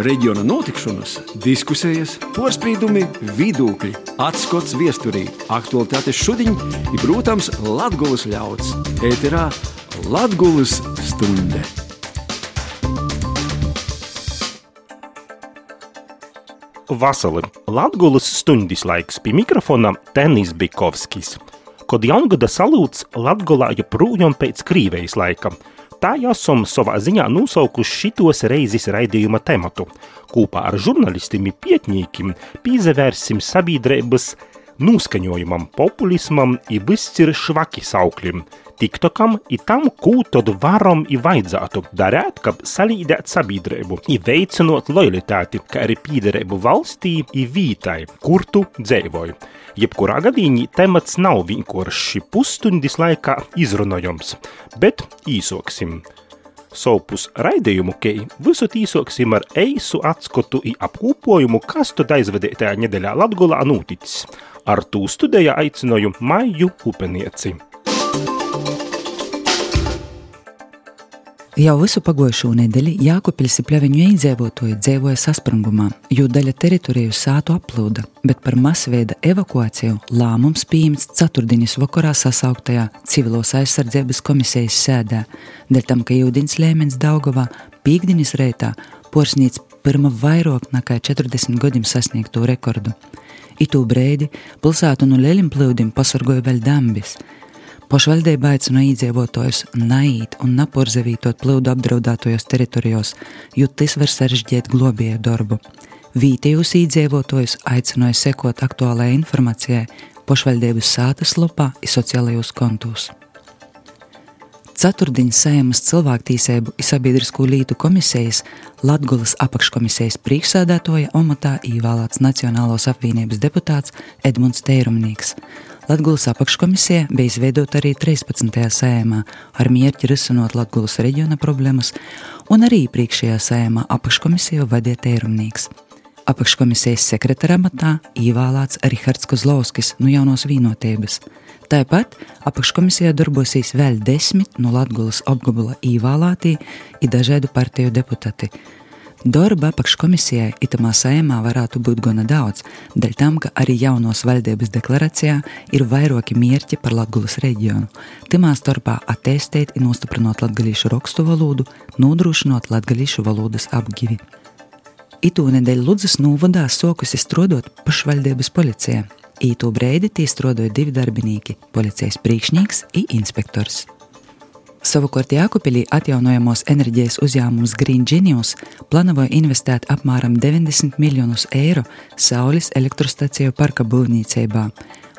reģiona notikšanas, diskusijas, porcelāna, vidūkļi, atskats viesturī, aktuālitātes šodien ir, protams, Latvijas ļauds. Ēterā Latvijas stunde! Vasarī Latvijas stundas laiks pie mikrofona Tenis Bikovskis. Kad jaungada salūts Latvijā joprojām pēc Krīvejas laika – Tā esam savā ziņā nosaukuši šitos reizes raidījuma tematu. Kopā ar žurnālistiem un pietņīkiem pīzevērsim sabiedrības noskaņojumam, populismam un viscir švaki saukļiem, tiktokam un tam, ko tad varam un vajadzētu darīt, kad salīdēt sabiedrību, un veicinot lojalitāti, kā arī pīderību valstī un vītai, kur tu dzīvoji. Jebkurā gadījumā temats nav vienkārši pusstundas laikā izrunājams, bet īsoksim. Sopus raidījumu, ka visu īsoksim ar eisu atskatu i apkūpojumu, kas tad aizvedētajā nedēļā Latgulā noticis. Ar tū studējā aicināju Maiju Upenieci. Jau visu pagājušo nedēļu Jākopils pļaviņu iedzīvotāji dzīvoja saspringumā, jo daļa teritoriju sātu aplūda, bet par masveida evakuāciju lēmums pieņemts ceturtdienas vakarā sasauktajā civilos aizsardzības komisijas sēdē, dēļ tam, ka jūdins lēmens Daugavā pīkdienas reitā porsnīts pirma vairāk nekā 40 gadiem sasniegto rekordu. Itu brīdi pilsētu no leļiem plūdim pasargoja vēl dambis – Pašvaldība aicina iedzīvotājus naiet un naporzevītot plūdu apdraudētajos teritorijos, jo tas var sarežģīt globēju darbu. Vītējus iedzīvotājus aicināja sekot aktuālajai informācijai pašvaldības sātas lapā un sociālajos kontos. Ceturtdienas sēmas cilvēktīsību un sabiedrisko lītu komisijas Latgulas apakškomisijas priekšsēdētoja omatā ievēlēts Nacionālos apvienības deputāts Edmunds Teirumnieks. Latvijas apakškomisija bija izveidota arī 13. sējumā ar mērķi risinot Latvijas reģiona problēmas, un arī iepriekšējā sējumā apakškomisiju vadīja Tērumnieks. Apakškomisijas sekretāra amatā ievēlēts Rihards Kozlovskis no jaunos vienotības. Tāpat apakškomisijā darbosies vēl desmit no Latvijas apgabala ievēlētī un dažādu partiju deputāti Darba apakškomisijai itamā saimā varētu būt gana daudz, dēļ tam, ka arī jaunos valdības deklarācijā ir vairāki mērķi par Latvijas reģionu. Timā starpā attīstīt un nostiprinot latviešu rakstu valodu, nodrošinot latviešu valodas apgivi. Itu nedēļu Ludzas novadā sokusi strādāt pašvaldības policijā. Īto brīdi tī strādāja divi darbinieki - policijas priekšnieks un inspektors. Savukārt Jākupilī atjaunojamos enerģijas uzņēmums Green Genius plānoja investēt apmēram 90 miljonus eiro saules elektrostaciju parka būvniecībā.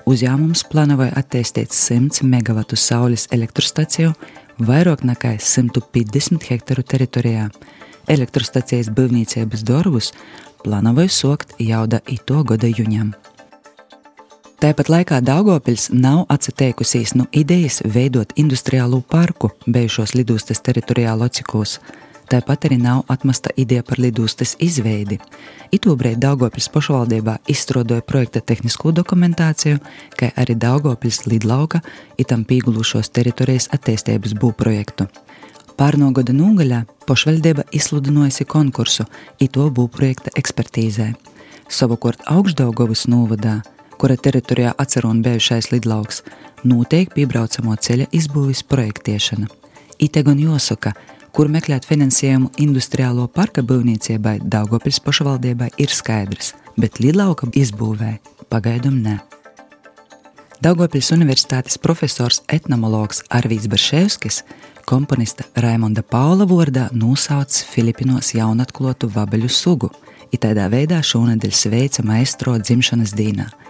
Uzņēmums plānoja attīstīt 100 megawatu saules elektrostaciju vairāk nekā 150 hektāru teritorijā. Elektrostacijas būvniecības darbus plānoja sokt jau da ito gada juņam. Tāpat laikā Daugopils nav atsateikusies no idejas veidot industriālo parku bijušos lidostas teritorijā Locikos. Tāpat arī nav atmesta ideja par lidostas izveidi. Itūbrīd Daugopils pašvaldībā izstrādāja projekta tehnisko dokumentāciju, kā arī Daugopils lidlauka itam pīgulušos teritorijas attīstības būvprojektu. Pārno gada nogaļā pašvaldība izsludinājusi konkursu ITO būvprojekta ekspertīzē. Savukārt Augstdaugovas novadā kura teritorijā atcerona bijušais lidlauks, notiek piebraucamo ceļa izbūves projektēšana. Ite gan jāsaka, kur meklēt finansējumu industriālo parka būvniecībai Daugopils pašvaldībai ir skaidrs, bet lidlauka izbūvē pagaidām ne. Daugopils Universitātes profesors etnomologs Arvīts Barševskis komponista Raimonda Paula vārdā nosauc Filipinos jaunatklātu vabeļu sugu, it tādā veidā šonadēļ sveica maestro dzimšanas dīnā –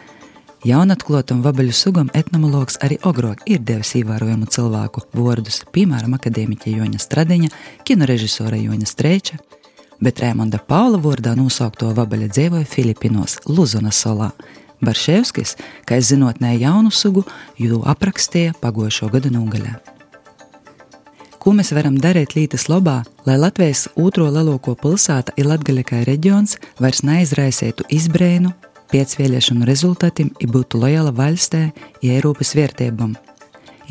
Jaunatklātam vabaļu sugam etnomologs arī agrāk ir devis ievērojumu cilvēku vārdus, piemēram, akadēmiķa Joņa Stradiņa, kinorežisora Joņa Strēča, bet Rēmonda Paula vārdā nosaukto vabaļa dzīvoja Filipinos, Luzona salā. Barševskis, kā zinotnē jaunu sugu, jau aprakstīja pagošo gadu nogaļā. Ko mēs varam darīt Lītas labā, lai Latvijas otro lielāko pilsēta ir Latvijas reģions vairs neizraisītu izbrēnu, pēc vēlēšanu rezultātiem ir būtu lojāla valstī, ja Eiropas vērtībām.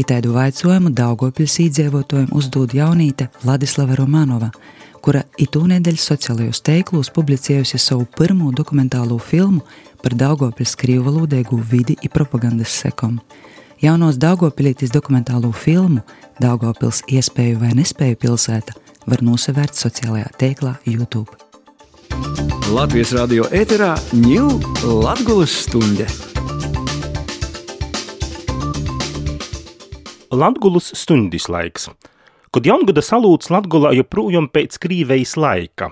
Itaidu vaicojumu Daugopils īdzīvotājiem uzdod jaunīte Ladislava Romanova, kura itūnēdeļ sociālajos teiklos publicējusi savu pirmo dokumentālo filmu par Daugopils krīvvalodīgu vidi un propagandas sekom. Jaunos Daugopilītis dokumentālo filmu Daugopils iespēju vai nespēju pilsēta var nosevērt sociālajā teiklā YouTube. Latvijas radio ēterā ņūl Latgulas stunde. Latgulas stundis laiks. Kad jaungada salūts Latgulā joprojām pēc krīvejas laika.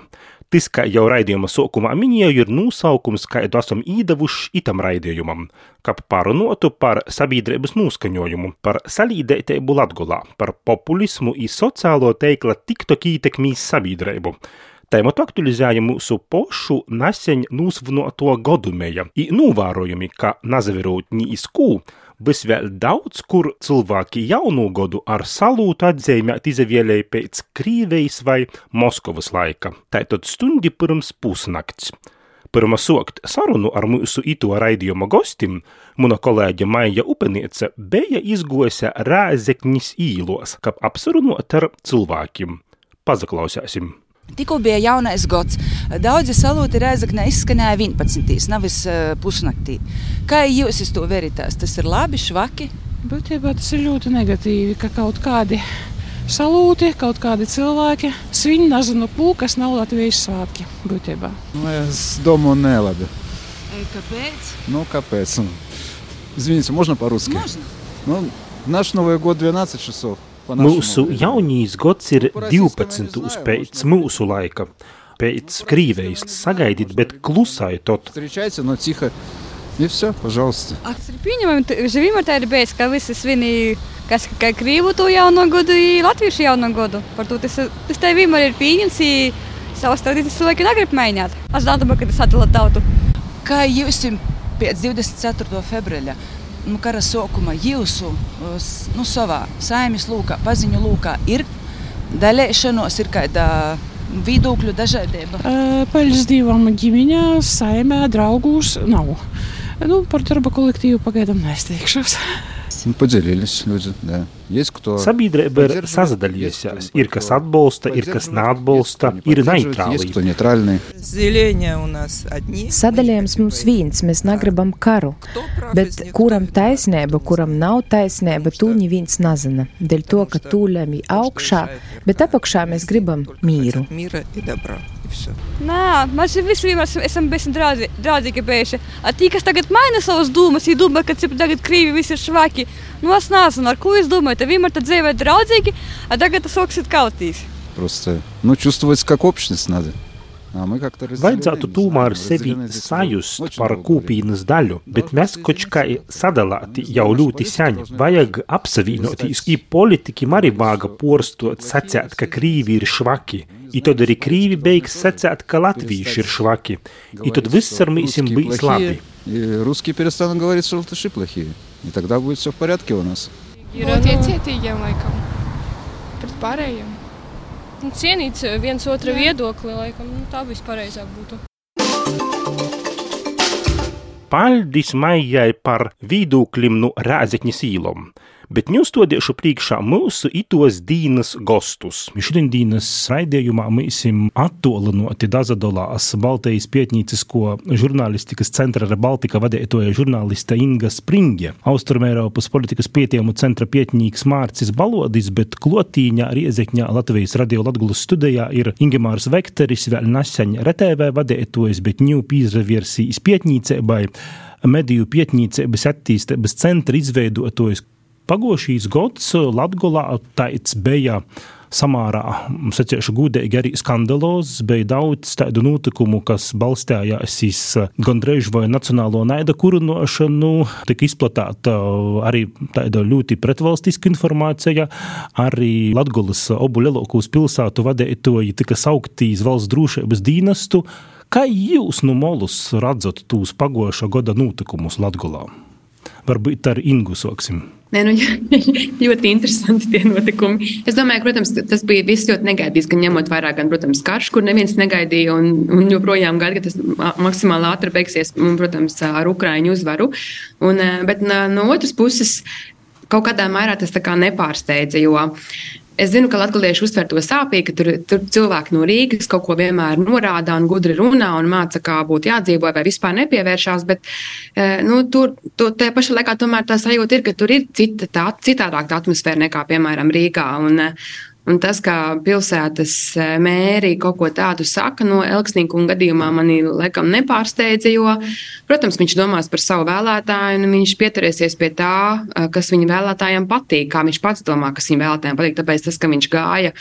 Tas, kā jau raidījuma sākumā minēju, ir nosaukums, kādu esam īdevuši itam raidījumam, kad pārunotu par sabiedrības noskaņojumu, par salīdētību Latgulā, par populismu un sociālo teikla tiktok ietekmīs sabiedrību. Tēmatu aktualizēja mūsu pošu nesen nūsvinoto godumēja, i novērojumi, ka nazaverot ni izkū, Bez vēl daudz, kur cilvēki jaunu godu ar salūtu atzīmēt izvēlēja pēc Krīvejas vai Moskavas laika, tātad stundi pirms pusnakts. Pirmā sokt sarunu ar mūsu ito raidījuma gostim, mana kolēģe Maija Upeniece bija izgojusi Rēzekņas īlos, kā apsarunot ar cilvēkiem. Pazaklausēsim! Tikko bija jaunais gads. Daudzi salūti Reizeknē izskanēja 11. nevis uh, pusnaktī. Kā jūs to veritās? Tas ir labi, švaki? Būtībā tas ir ļoti negatīvi, ka kaut kādi salūti, kaut kādi cilvēki svin nezinu pūkas nav Latvijas svātki būtībā. Nu, es domāju, nelabi. Kāpēc? Ну, капец. Извините, можно по-русски? Можно. Ну, наш Новый год 12 часов. по Mūsu нашему времени. jaunīs gads ir 12. pēc mūsu laika, pēc krīvejas. Sagaidiet, bet klusai tot. Встречайте, но тихо. И все, пожалуйста. Pieņemam, ka vienmēr tā ir bijis, ka visi svinīja, kas kā krīvu to jauno gadu, un latviešu jauno gadu. Par to tas, tas tā vienmēr ir pieņemts, un savas tradīcijas cilvēki negrib mainīt. Es domāju, ka tas atdala tautu. Kā jūs pēc 24. februāra nu, kara sākuma jūsu nu, savā saimnes lūkā, paziņu lūkā ir dalīšanos, ir kāda viedokļu dažādība? Paļas divam ģimeņā, saimē, draugūs nav. Nu, par darba kolektīvu pagaidām nesteigšos. Paldies! Padziļiļas, lūdzu, jā. Sabiedrība ir sazadalījusies. Ir kas atbalsta, ir kas neatbalsta, ir neitrāli. Sadalījums mums viens, mēs negribam karu. Bet kuram taisnība, kuram nav taisnība, to neviens nezina. Dēļ to, ka tūlēm ir augšā, bet apakšā mēs gribam mīru. Mīra ir dobra все. Nē, mēs visi vienmēr esam- esam bijuši draudzi, draudzīgi bijuši. A Tie, kas tagad maina savas domas, viņi domā, ka cip tagad krīvi visi ir švaki. Nu, es nezinu, ar ko jūs domājat. Te vienmēr tad dzīvē draudzīgi, a tagad tas sāksiet kautīs. Просто, ну, чувствовать как общность надо. А мы как-то разделены, Vajadzētu не tomēr знаю, sevi разделены здесь sajust очень par долгое время. kopienas daļu, bet mēs kaut kā sadalāti jau ļoti sen. Vajag apsavienoties, i politiķi arī vāga porstot sacēt, ka krīvi ir švaki. I tad arī krīvi beigs sacēt, ka latvieši ir švaki. I tad Говорить, viss что ar mīsim русские bijis плохие, labi. И русские перестанут говорить, что латыши плохие. И тогда будет все в порядке у нас. Būt iecietīgiem laikam pret pārējiem. Un cienīt eh, viens otru viedokli, laikam, nu, tā vispareizāk būtu. Paldies Maijai par viedokļiem no Rēzekņas īlom. Bet ņūs stodiešu priekšā mūsu itos dīnas gostus. Šodienas raidījumā mēs attolinoti dazadolās Baltijas pietnīcisko žurnālistikas centra Baltika vadētoja žurnālista Inga Springe, Austrumēropas politikas pētījumu centra pietnīgs Mārcis Balodis, bet klotīņā Riezekņā Latvijas radio Latgulas studijā ir Ingemārs Vekteris, vēl nesen RTV vadētojas, bet ņū pīzreversijas pietnīcēbai mediju pietnīcības attīstības centra izveidotājs. Pagošīs gads Latvijā tāds bija samārā, sacīšu, gudīgi arī skandalos, bija daudz tādu notikumu, kas balstījās uz gandrīz vai nacionālo naida kurinošanu, tika izplatīta arī tāda ļoti pretvalstiska informācija, arī Latvijas obu lielākos pilsētu vadītāji tika saukti uz valsts drošības dienestu. Kā jūs no molus redzat tos pagoša gada notikumus Latvijā? Varbūt ar Ingu sāksim. Nē, nu, ļoti interesanti tie notikumi. Es domāju, protams, tas bija viss ļoti negaidīts, gan ņemot vērā, gan, protams, karš, kur neviens negaidīja, un, un joprojām gaida, ka tas ma- maksimāli ātri beigsies, un, protams, ar Ukraiņu uzvaru. Un, eh, bet no otras puses, kaut kādā mērā tas nepārsteidza. Jo Es zinu, ka latvieši uztver to sāpīgi, ka tur, tur cilvēki no Rīgas kaut ko vienmēr norāda un gudri runā un māca, kā būtu jādzīvo vai vispār nepievēršās. Bet nu, tur tajā pašā laikā tomēr tā sajūta ir, ka tur ir cita, tā, citādāka atmosfēra nekā, piemēram, Rīgā. Un, Un tas, kā pilsētas e, mērija kaut ko tādu saka, no Elksnīka un gadījumā manī laikam nepārsteidza, jo, protams, viņš domās par savu vēlētāju un viņš pieturēsies pie tā, e, kas viņa vēlētājiem patīk, kā viņš pats domā, kas viņa vēlētājiem patīk. Tāpēc tas, ka viņš gāja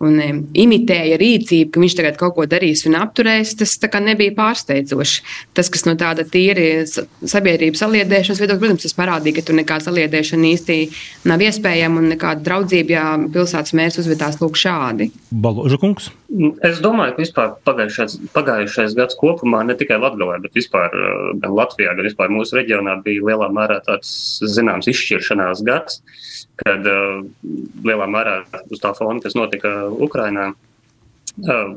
un imitēja rīcību, ka viņš tagad kaut ko darīs un apturēs, tas nebija pārsteidzoši. Tas, kas no tāda tīri sabiedrības saliedēšanas viedokļa, protams, tas parādīja, ka tur nekāda saliedēšana īsti nav iespējama un nekāda draudzība, ja pilsētas mērs uzvedās lūk šādi. Baloža kungs? Es domāju, ka vispār pagājušais, pagājušais gads kopumā, ne tikai Latvijā, bet vispār gan Latvijā, gan vispār mūsu reģionā bija lielā mērā tāds zināms izšķiršanās gads kad uh, lielā mērā uz tā fona, kas notika Ukrainā, uh,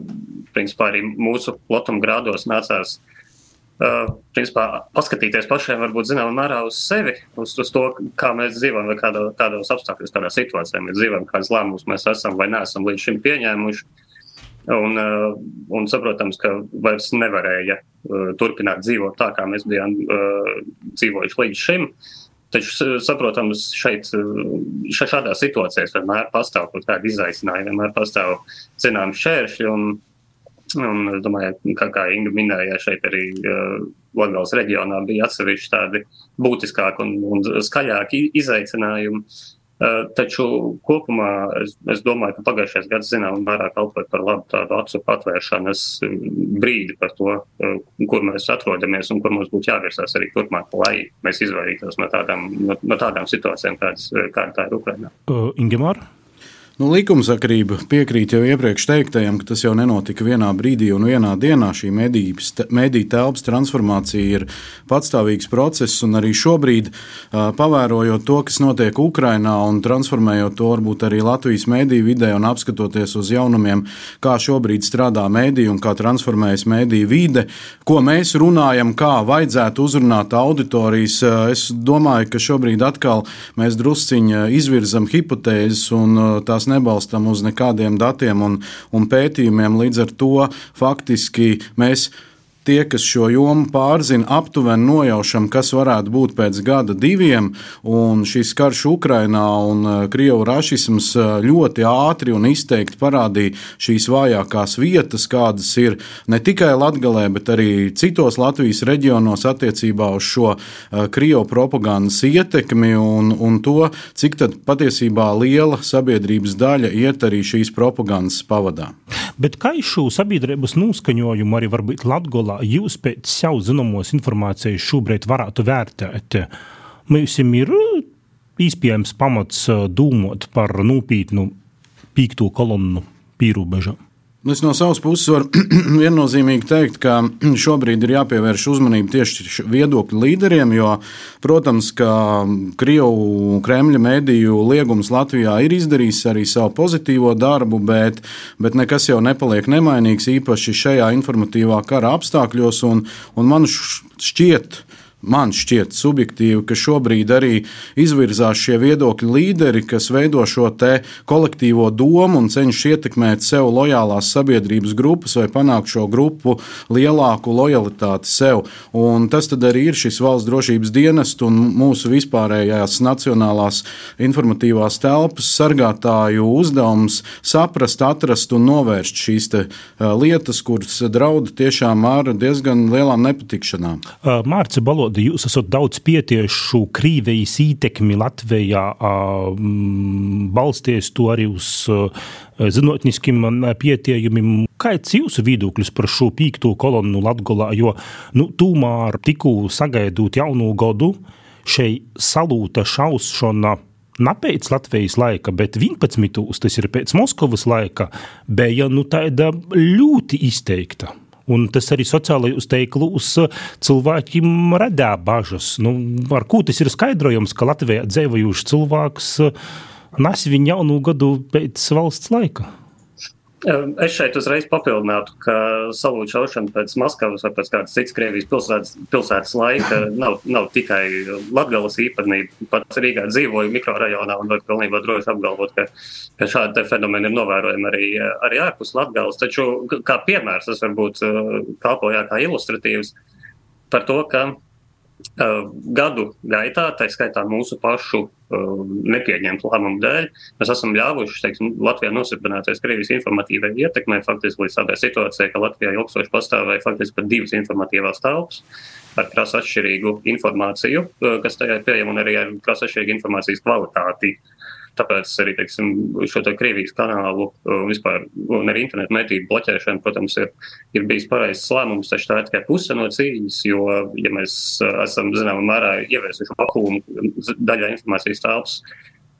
principā arī mūsu Latvijas grādos nācās uh, principā, paskatīties pašiem, varbūt zināmā mērā uz sevi, uz, uz to, kā mēs dzīvojam, vai kādā, kādos apstākļos, kādā situācijā mēs dzīvojam, kādas lēmumus mēs esam vai neesam līdz šim pieņēmuši. Un, uh, un saprotams, ka vairs nevarēja uh, turpināt dzīvot tā, kā mēs bijām dzīvojuši līdz šim. Uh, Taču, saprotams, šeit, šādā situācijā vienmēr pastāv kaut kāda izaicinājuma, vienmēr pastāv zināms šķēršļi. Un, un es domāju, kā, kā Inga minēja, šeit arī uh, Latvijas reģionā bija atsevišķi tādi būtiskāki un, un skaļāki izaicinājumi. Eh, taču kopumā es, es domāju, ka pagājušais gads zināmā mērā kalpoja par labu tādu acu atvēršanas brīdi par to, kur mēs atrodamies un kur mums būtu jāvirsās arī turpmāk, lai mēs izvairītos no tādām, no, no tādām situācijām, kādas, kāda tā ir Ukrainā. Uh, Ingemāra? Nu, likumsakrība piekrīt jau iepriekš teiktajam, ka tas jau nenotika vienā brīdī un vienā dienā. Šī mediju telpas transformācija ir patstāvīgs process, un arī šobrīd, pavērojot to, kas notiek Ukrajinā un transformējot to varbūt arī Latvijas mediju vidē un apskatoties uz jaunumiem, kā šobrīd strādā mediju un kā transformējas mediju vide, ko mēs runājam, kā vajadzētu uzrunāt auditorijas. Es domāju, ka šobrīd atkal mēs drusciņi izvirzam hipotēzes un tās nebalstam uz nekādiem datiem un, un pētījumiem. Līdz ar to faktiski mēs tie, kas šo jomu pārzina, aptuveni nojaušam, kas varētu būt pēc gada, diviem. Un šis karš Ukrainā un uh, Krievijas rašisms uh, ļoti ātri un izteikti parādīja šīs vājākās vietas, kādas ir ne tikai Latvijā, bet arī citos Latvijas reģionos attiecībā uz šo uh, Krievijas propagandas ietekmi un, un to, cik patiesībā liela sabiedrības daļa iet arī šīs propagandas pavadā. Bet kā šo sabiedrības noskaņojumu arī varbūt Latvijā? Kā jūs pēc sev zināmos informācijas šobrīd varētu vērtēt? Mums ir iespējams pamats domāt par nopietnu pīkto kolonnu pīrūbežu. Es no savas puses varu viennozīmīgi teikt, ka šobrīd ir jāpievērš uzmanība tieši viedokļu līderiem, jo, protams, ka Krievu Kremļa mediju liegums Latvijā ir izdarījis arī savu pozitīvo darbu, bet, bet nekas jau nepaliek nemainīgs, īpaši šajā informatīvā kara apstākļos, un, un man šķiet, man šķiet subjektīvi, ka šobrīd arī izvirzās šie viedokļu līderi, kas veido šo kolektīvo domu un cenšas ietekmēt sev lojālās sabiedrības grupas vai panākt šo grupu lielāku lojalitāti sev. Un tas arī ir šis valsts drošības dienestu un mūsu vispārējās nacionālās informatīvās telpas sargātāju uzdevums saprast, atrast un novērst šīs te, lietas, kuras draud tiešām ar diezgan lielām nepatikšanām. Mārcis Balot Valdi, jūs esat daudz pietiešu Krīvijas ietekmi Latvijā, balsties to arī uz zinātniskiem pietiekumiem. Kāds ir jūsu viedoklis par šo pīkto kolonnu Latvijā? Jo nu, tūmēr tikko sagaidot jaunu gadu, šeit salūta šaušana. Ne pēc Latvijas laika, bet 11. tas ir pēc Moskavas laika, bija nu, tāda ļoti izteikta. Un tas arī sociālajos teiklos uh, cilvēkiem rada bažas. Nu, ar ko tas ir skaidrojams, ka Latvijā dzīvojušs cilvēks uh, nes viņu jaunu gadu pēc valsts laika? Es šeit uzreiz papildinātu, ka salūta šaušana pēc Maskavas vai pēc kādas citas Krievijas pilsētas, pilsētas laika nav, nav tikai Latgales īpatnība. Pats Rīgā dzīvoju mikrorajonā un var pilnībā droši apgalvot, ka, ka šādi fenomeni ir novērojami arī, arī ārpus Latgales. Taču kā piemērs tas varbūt kalpoja kā ilustratīvs par to, ka gadu gaitā, tā skaitā mūsu pašu uh, nepieņemtu lēmumu dēļ, mēs esam ļāvuši teiksim, Latvijā nosarbināties Krievijas informatīvai ietekmei faktiski līdz tādai situācijai, ka Latvijā ilgstoši pastāvēja faktiski pat divas informatīvās telpas ar krasi atšķirīgu informāciju, uh, kas tajā ir pieejama, un arī ar krasi atšķirīgu informācijas kvalitāti. Uh, Tāpēc arī teiksim, šo te Krievijas kanālu vispār, un arī internetu mediju bloķēšana, protams, ir, ir bijis pareizs lēmums, taču tā ir tikai puse no cīņas, jo, ja mēs esam zināmā mērā ieviesuši vakumu daļā informācijas telpas,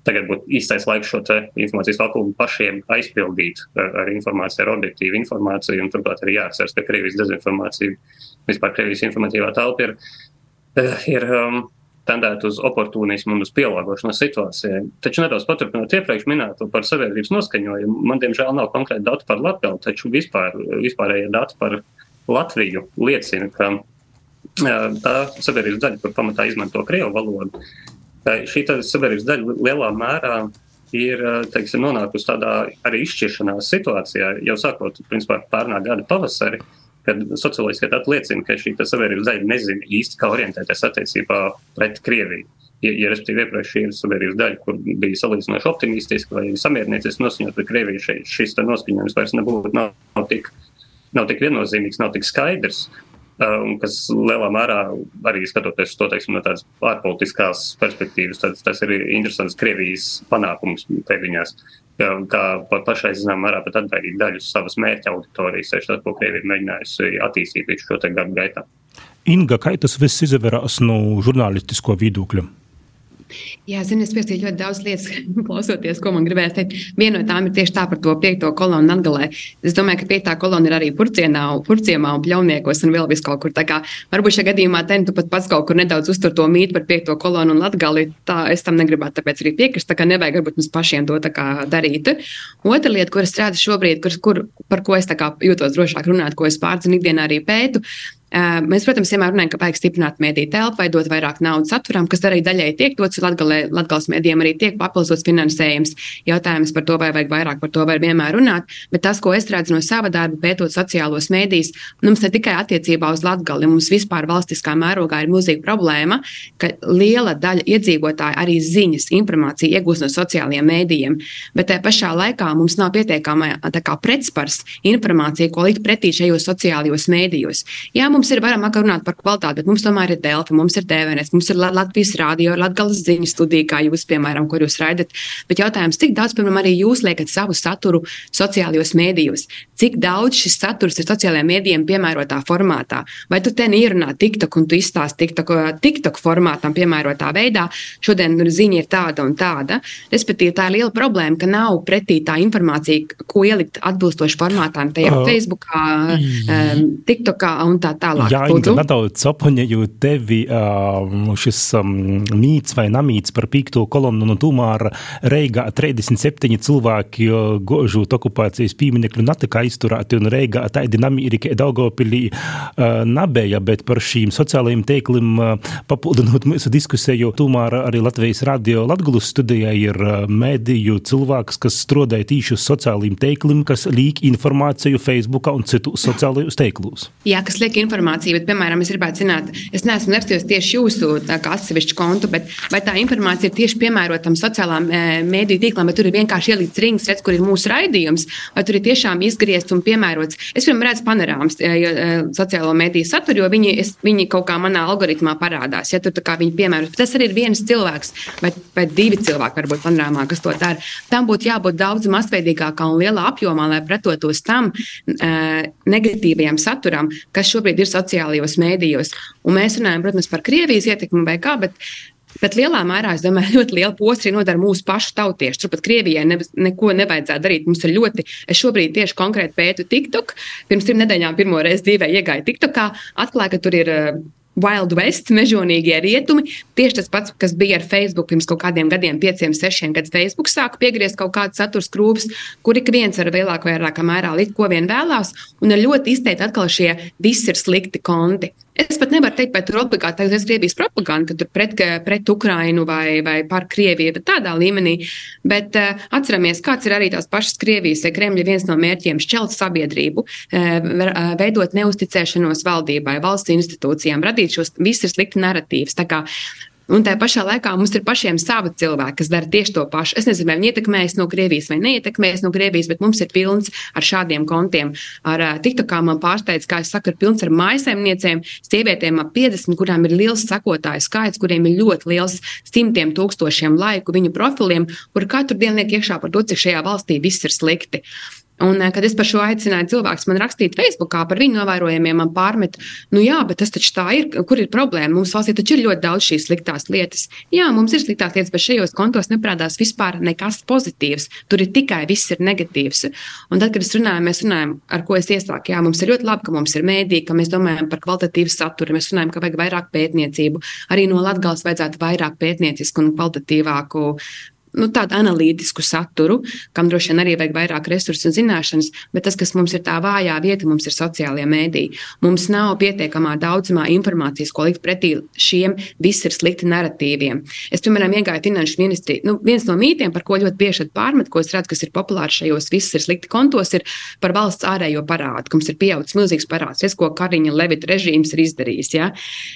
tagad būtu īstais laiks šo informācijas vakumu pašiem aizpildīt ar, ar informāciju, ar objektīvu informāciju, un turklāt arī jāatceras, ka Krievijas dezinformācija, vispār Krievijas informatīvā telpa ir, ir um, tendēt uz oportunismu un uz pielāgošanos situācijai. Taču nedaudz paturpinot iepriekš minēto par sabiedrības noskaņojumu, man diemžēl nav konkrēti dati par Latviju, taču vispār, vispārējie dati par Latviju liecina, ka tā sabiedrības daļa, kur pamatā izmanto krievu valodu, šī sabiedrības daļa lielā mērā ir teiksim, nonākusi tādā arī izšķiršanās situācijā jau sākot principā, pērnā gada pavasari. Uh, kad socioloģiskie dati liecina, ka šī sabiedrības daļa nezina īsti, kā orientēties attiecībā pret Krieviju. Ja, ja respektīvi, iepriekš šī ir sabiedrības daļa, kur bija salīdzinoši optimistiska vai samierinieciski noskaņot pret Krieviju, šeit, šis noskaņojums vairs nebūtu nav, nav, tik, nav tik viennozīmīgs, nav tik skaidrs. Um, kas lielā mērā arī skatoties to teiksim, no tādas ārpolitiskās perspektīvas, tas, tas ir interesants Krievijas panākums pēdiņās kā pašai zinām mērā pat atbaidīt daļu savas mērķa auditorijas, tieši tas, ko Krievija ir mēģinājusi attīstīt visu šo gadu gaitā. Inga, kā tas viss izvērās no žurnālistisko viedokļa? Jā, zinu, es pierakstīju ļoti daudz lietas, klausoties, ko man gribējās teikt. Viena no tām ir tieši tā par to piekto kolonu atgalē. Es domāju, ka piektā kolona ir arī purcienā, purciemā un pļauniekos un vēl vis kaut kur. Tā kā varbūt šajā gadījumā ten tu pat pats kaut kur nedaudz uztur to mītu par piekto kolonu un latgali. Tā es tam negribētu tāpēc arī piekrist. Tā kā nevajag varbūt mums pašiem to darīt. Otra lieta, kur es strādāju šobrīd, kur, kur, par ko es jūtos drošāk runāt, ko es pārzinu ikdienā arī pētu, Mēs, protams, vienmēr runājam, ka vajag stiprināt mediju telpu vai dot vairāk naudas saturam, kas arī daļai tiek dots Latgales medijiem arī tiek papildus finansējums. Jautājums par to, vai vajag vairāk par to var vienmēr runāt, bet tas, ko es redzu no sava darba, pētot sociālos medijus, nu, mums ne tikai attiecībā uz Latgali, mums vispār valstiskā mērogā ir milzīga problēma, ka liela daļa iedzīvotāji arī ziņas, informāciju iegūst no sociālajiem mēdījiem, bet tajā pašā laikā mums nav pietiekama pretspars informācija, ko likt pretī šajos sociālajos mēdījos. Jā, mums ir varam runāt par kvalitāti, bet mums tomēr ir Delfi, mums ir TVNS, mums ir Latvijas rādio, Latvijas ziņu studija, kā jūs, piemēram, kur jūs raidat. Bet jautājums, cik daudz, piemēram, arī jūs liekat savu saturu sociālajos mēdījos? Cik daudz šis saturs ir sociālajiem mēdījiem piemērotā formātā? Vai tu te ierunā TikTok un tu izstāsti TikTok, TikTok formātam piemērotā veidā? Šodien nu, ziņa ir tāda un tāda. Respektīvi, tā ir liela problēma, ka nav pretī tā informācija, ko ielikt atbilstoši formātām tajā uh, Facebookā, um, TikTokā un tā tālāk. Jā, Inga, nedaudz opoņēju tevi uh, šis um, mīts vai namīts par pīkto kolonu, un tomēr Reigā 37 cilvēki gožūt okupācijas pīminekļu natika aizturēti, un Reigā tādi namīri, ka Daugavpilī uh, nabēja, bet par šīm sociālajiem teikliem uh, papildinot mūsu diskusiju, tomēr arī Latvijas radio Latgulus studijā ir uh, mediju cilvēks, kas strādāja tīši uz sociālajiem teikliem, kas līk informāciju Facebookā un citu sociālajos teiklūs. Jā, kas liek informāciju bet, piemēram, es gribētu zināt, es neesmu rakstījis tieši jūsu atsevišķu kontu, bet vai tā informācija ir tieši piemērota tam sociālām mēdīju tīklam, vai tur ir vienkārši ielikts rings, redz, kur ir mūsu raidījums, vai tur ir tiešām izgriezts un piemērots. Es piemēram redzu panorāmas e, e, sociālo mēdīju saturu, jo viņi, es, viņi kaut kā manā algoritmā parādās. Ja tur viņi piemēros, tas arī ir viens cilvēks vai, vai divi cilvēki, varbūt panorāmā, kas to dara. Tam būtu jābūt daudz masveidīgākam un lielā apjomā, lai pretotos tam negatīvajam saturam, kas šobrīd ir sociālajos mēdījos. Un mēs runājam, protams, par Krievijas ietekmi vai kā, bet Bet lielā mērā, es domāju, ļoti liela posta arī nodara mūsu pašu tautieši. Turpat Krievijai ne, neko nevajadzētu darīt. Mums ir ļoti, es šobrīd tieši konkrēti pētu TikTok. Pirms trim nedēļām pirmo reizi dzīvē iegāju TikTokā, atklāju, ka tur ir Wild West, mežonīgie rietumi. Tieši tas pats, kas bija ar Facebook pirms kaut kādiem gadiem, pieciem, sešiem, kad Facebook sāka piegriezt kaut kādu satura skrūves, kur ik viens ar lielāku vai vairākā mērā likt, ko vien vēlās, un ir ļoti izteikti atkal šie visi ir slikti konti. Es pat nevaru teikt, vai tur obligāti ir Krievijas propaganda, ka tur pret, pret Ukrainu vai, vai par Krieviju, bet tādā līmenī. Bet uh, atceramies, kāds ir arī tās pašas Krievijas vai Kremļa viens no mērķiem - šķelt sabiedrību, uh, veidot neusticēšanos valdībai, valsts institūcijām, radīt šos visus slikti narratīvus. Un tajā pašā laikā mums ir pašiem savi cilvēki, kas dara tieši to pašu. Es nezinu, vai viņi ietekmējas no Krievijas vai neietekmējas no Krievijas, bet mums ir pilns ar šādiem kontiem. Ar uh, TikTokā man pārsteidz, kā es saku, ir pilns ar maisaimniecēm, sievietēm ap 50, kurām ir liels sekotāju skaits, kuriem ir ļoti liels simtiem tūkstošiem laiku viņu profiliem, kur katru dienu liek iekšā par to, cik šajā valstī viss ir slikti. Un, eh, kad es par šo aicināju cilvēkus man rakstīt Facebookā par viņu novērojumiem, man pārmet, nu jā, bet tas taču tā ir, kur ir problēma. Mums valstī taču ir ļoti daudz šīs sliktās lietas. Jā, mums ir sliktās lietas, bet šajos kontos neparādās vispār nekas pozitīvs. Tur ir tikai viss ir negatīvs. Un tad, kad es runāju, mēs runājam, ar ko es iesāku, jā, mums ir ļoti labi, ka mums ir mēdī, ka mēs domājam par kvalitatīvu saturu, mēs runājam, ka vajag vairāk pētniecību. Arī no Latgales vajadzētu vairāk pētniecisku un kvalitatīvāku nu, tādu analītisku saturu, kam droši vien arī vajag vairāk resursu un zināšanas, bet tas, kas mums ir tā vājā vieta, mums ir sociālajie mēdīji. Mums nav pietiekamā daudzumā informācijas, ko likt pretī šiem visiem slikti narratīviem. Es, piemēram, iegāju finanšu ministriju. Nu, viens no mītiem, par ko ļoti bieži pārmet, ko es redzu, kas ir populārs šajos visus ir slikti kontos, ir par valsts ārējo parādu, ka mums ir pieaudzis milzīgs parāds, es, ko Kariņa Levita režīms ir izdarījis. Ja?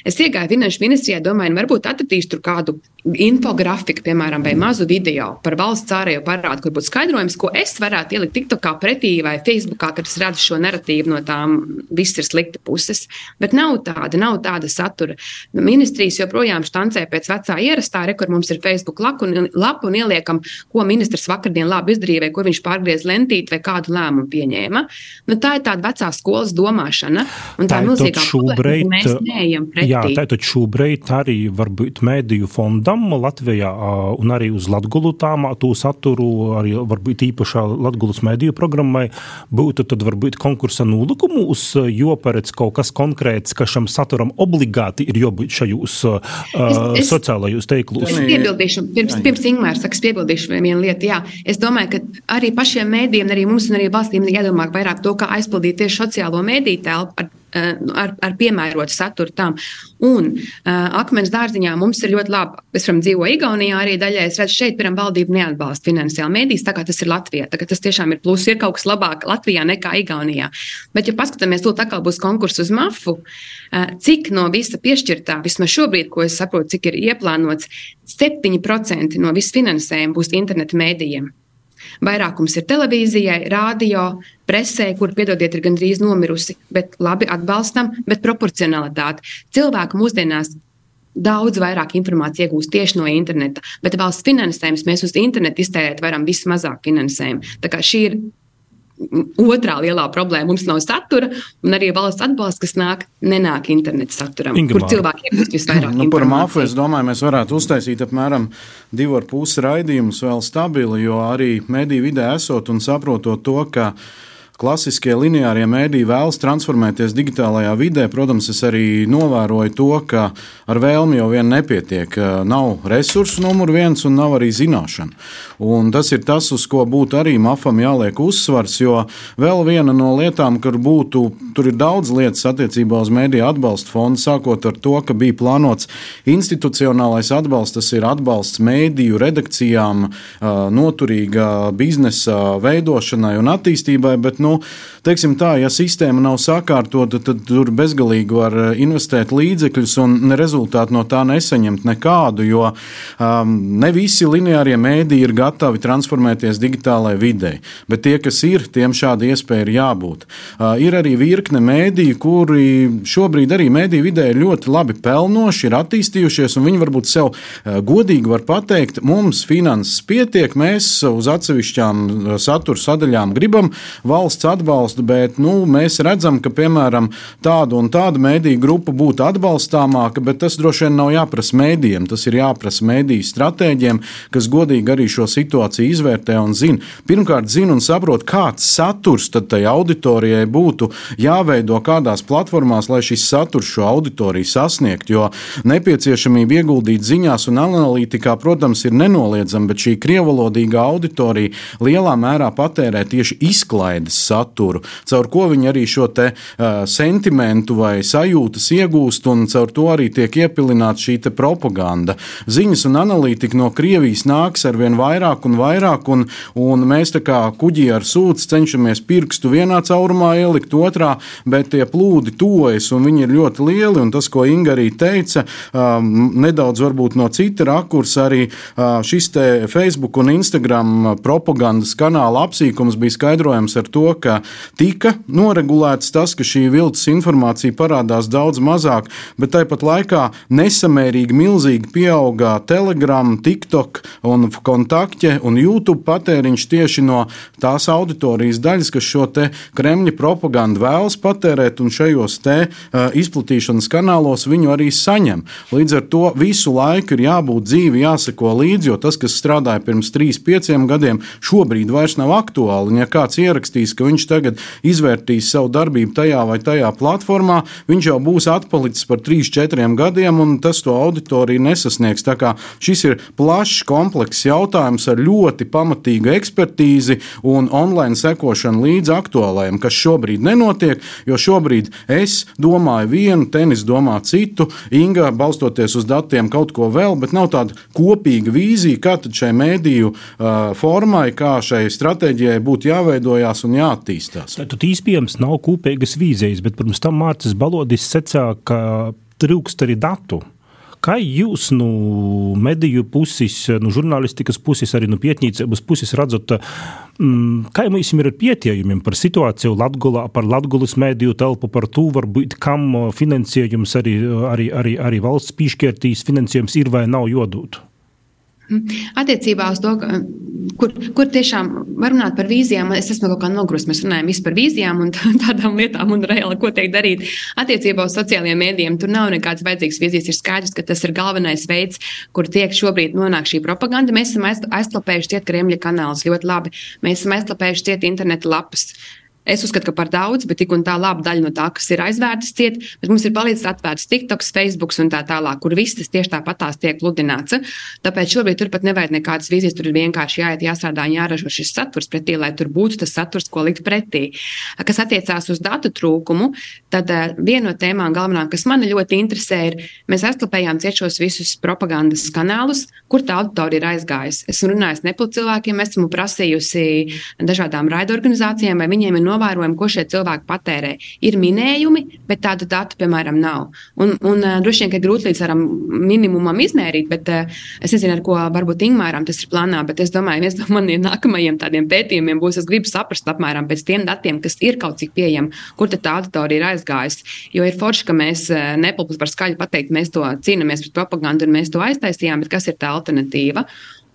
Es iegāju finanšu ministrijā, domāju, nu, varbūt atradīšu tur kādu infografiku, piemēram, vai mazu video par valsts ārējo parādu, kur būtu skaidrojums, ko es varētu ielikt TikTokā pretī vai Facebookā, kad es redzu šo narratīvu no tām viss ir slikta puses. Bet nav tāda, nav tāda satura. Ministrijas joprojām štancē pēc vecā ierastā, re, kur mums ir Facebook lapu un, lapu un ieliekam, ko ministrs vakardien labi izdarīja, vai kur viņš pārgriez lentīti vai kādu lēmumu pieņēma. Nu, tā ir tāda vecā skolas domāšana. Un tā, ir šobrīd, problēma, mēs neejam pretī. Jā, tā ir šobrīd arī varbūt mēdīju fondam Latvijā un arī uz Latviju tām to saturu, arī varbūt īpašā Latvijas mediju programmai būtu tad varbūt konkursa nolikumus, jo paredz kaut kas konkrēts, ka šam saturam obligāti ir jābūt šajos uh, sociālajos teiklos. Es piebildīšu, pirms, pirms Ingmārs saka, es piebildīšu vienu lietu. Jā, es domāju, ka arī pašiem mēdījiem, arī mums un arī valstīm ir jādomā vairāk to, kā aizpildīt tieši sociālo mediju telpu Eh, ar, ar piemērotu saturu tam. Un uh, akmens dārziņā mums ir ļoti labi. Es, piemēram, dzīvoju Igaunijā, arī daļai es redzu, šeit, piemēram, valdība neatbalsta finansiāli mēdīs, tā kā tas ir Latvijā. Tā, tas tiešām ir plus, ir kaut kas labāk Latvijā nekā Igaunijā. Bet, ja paskatāmies, lūk, atkal būs konkurss uz MAFU, uh, cik no visa piešķirtā, vismaz šobrīd, ko es saprotu, cik ir ieplānots, 7% no visu finansējumu būs interneta mēdījiem. Vairākums ir televīzijai, radio, presē, kur, piedodiet, ir gandrīz nomirusi, bet labi atbalstam, bet proporcionalitāte. Cilvēku mūsdienās daudz vairāk informācijas iegūst tieši no interneta, bet valsts finansējums mēs uz internetu iztērēt varam vismazāk finansējumu. Tā kā šī ir otrā lielā problēma. Mums nav satura, un arī valsts atbalsts, kas nāk, nenāk interneta saturam, Ingemāri. kur cilvēki iegūst visvairāk. Nu, par māfu es domāju, mēs varētu uztaisīt apmēram divu ar pusi raidījumus vēl stabili, jo arī mediju vidē esot un saprotot to, ka klasiskie lineārie mēdīji vēlas transformēties digitālajā vidē. Protams, es arī novēroju to, ka ar vēlmi jau vien nepietiek. Nav resursu numur viens un nav arī zināšana. Un tas ir tas, uz ko būtu arī mafam jāliek uzsvars, jo vēl viena no lietām, kur būtu, tur ir daudz lietas attiecībā uz mēdīju atbalsta fondu, sākot ar to, ka bija plānots institucionālais atbalsts, tas ir atbalsts mēdīju redakcijām, noturīga biznesa veidošanai un attīstībai, bet nu, teiksim tā, ja sistēma nav sakārtota, tad tur bezgalīgi var eh, investēt līdzekļus un rezultātu no tā nesaņemt nekādu, jo um, ne visi lineārie mēdī ir gatavi transformēties digitālajā vidē, bet tie, kas ir, tiem šāda iespēja ir jābūt. Uh, ir arī virkne mēdīju, kuri šobrīd arī mēdīju vidē ir ļoti labi pelnoši, ir attīstījušies, un viņi varbūt sev uh, godīgi var pateikt, mums finanses pietiek, mēs uz atsevišķām satura sadaļām gribam valsts valsts atbalstu, bet nu, mēs redzam, ka piemēram tāda un tāda mēdīņu grupa būtu atbalstāmāka, bet tas droši vien nav jāprasa mēdījiem. Tas ir jāprasa mēdīņu stratēģiem, kas godīgi arī šo situāciju izvērtē un zina. Pirmkārt, zina un saprot, kāds saturs tad tai auditorijai būtu jāveido kādās platformās, lai šis saturs šo auditoriju sasniegtu. Jo nepieciešamība ieguldīt ziņās un analītikā, protams, ir nenoliedzama, bet šī krievalodīgā auditorija lielā mērā patērē tieši izklaides saturu, caur ko viņi arī šo te, uh, sentimentu vai sajūtas iegūst, un caur to arī tiek iepilināta šī propaganda. Ziņas un analītika no Krievijas nāks ar vien vairāk un vairāk, un, un mēs tā kā kuģi ar sūdzi cenšamies pirkstu vienā caurumā ielikt otrā, bet tie plūdi tojas, un viņi ir ļoti lieli, tas, ko Inga arī teica, um, nedaudz no cita rakursa arī uh, šis Facebook un Instagram propagandas kanāla apsīkums bija skaidrojams ar to, ka tika noregulēts tas, ka šī viltus informācija parādās daudz mazāk, bet tāpat laikā nesamērīgi milzīgi pieauga Telegram, TikTok un kontakte un YouTube patēriņš tieši no tās auditorijas daļas, kas šo te Kremļa propagandu vēlas patērēt un šajos te uh, izplatīšanas kanālos viņu arī saņem. Līdz ar to visu laiku ir jābūt dzīvi, jāseko līdzi, jo tas, kas strādāja pirms 3, 5 gadiem, šobrīd vairs nav aktuāli. Un ja kāds ierakstīs, ka viņš tagad izvērtīs savu darbību tajā vai tajā platformā, viņš jau būs atpalicis par 3, 4 gadiem, un tas to auditoriju nesasniegs. Tā kā šis ir plašs, komplekss jautājums ar ļoti pamatīgu ekspertīzi un online sekošanu līdz aktuālajiem, kas šobrīd nenotiek, jo šobrīd es domāju vienu, tenis domā citu, Inga balstoties uz datiem kaut ko vēl, bet nav tāda kopīga vīzija, kā šai mēdīju uh, formai, kā šai stratēģijai būtu jāveidojās un jāattīstās. Tad īstenībā nav kopīgas vīzijas, bet pirms tam Mārcis Balodis secināja, ka trūkst arī datu. Kā jūs no nu, mediju puses, no nu, žurnālistikas puses, arī no pētniecības puses redzat, mm, kā mums ir pētījumiem par situāciju Latvijā, par Latvijas mediju telpu, par to, varbūt, kam finansējums arī, arī, arī, arī valsts piešķirtīs finansējums ir vai nav jodūt? Attiecībā uz to, kur, kur tiešām var runāt par vīzijām, es esmu kaut kā nogrumis. Mēs runājam par vīzijām un tādām lietām, un reāli, ko teikt darīt. Attiecībā uz sociālajiem mēdījiem tur nav nekādas vajadzīgas vīzijas. Ir skaidrs, ka tas ir galvenais veids, kur tiek šobrīd nonāk šī propaganda. Mēs esam aizklapējuši ciet Kremļa kanālus ļoti labi. Mēs esam aizklapējuši ciet interneta lapas. Es uzskatu, ka par daudz, bet tik un tā laba daļa no tā, kas ir aizvērtas ciet, bet mums ir palīdzis atvērts TikTok, Facebook un tā tālāk, kur viss tas tieši tāpatās tiek pludināts. Tāpēc šobrīd tur pat nevajag nekādas vīzijas, tur ir vienkārši jāiet, jāstrādā un jāražo šis saturs pretī, lai tur būtu tas saturs, ko likt pretī. Kas attiecās uz datu trūkumu, tad uh, viena no tēmām galvenā, kas man ļoti interesē, ir, mēs atklājām ciešos visus propagandas kanālus, kur tā auditorija ir aizgājusi. Esmu runājis ne par cilvēkiem, esmu prasījusi dažādām raidorganizācijām, vai viņiem ir novērojuši novērojam, ko šie cilvēki patērē. Ir minējumi, bet tādu datu, piemēram, nav. Un, un uh, droši vien, ka grūti līdz tam minimumam izmērīt, bet uh, es nezinu, ar ko varbūt Ingūram tas ir plānā. Bet es domāju, viens no maniem nākamajiem tādiem pētījumiem būs, es gribu saprast apmēram pēc tiem datiem, kas ir kaut cik pieejami, kur tā auditorija ir aizgājusi. Jo ir forši, ka mēs uh, nepilnīgi par skaļu pateikt, mēs to cīnāmies pret propagandu un mēs to aiztaisījām, bet kas ir tā alternatīva?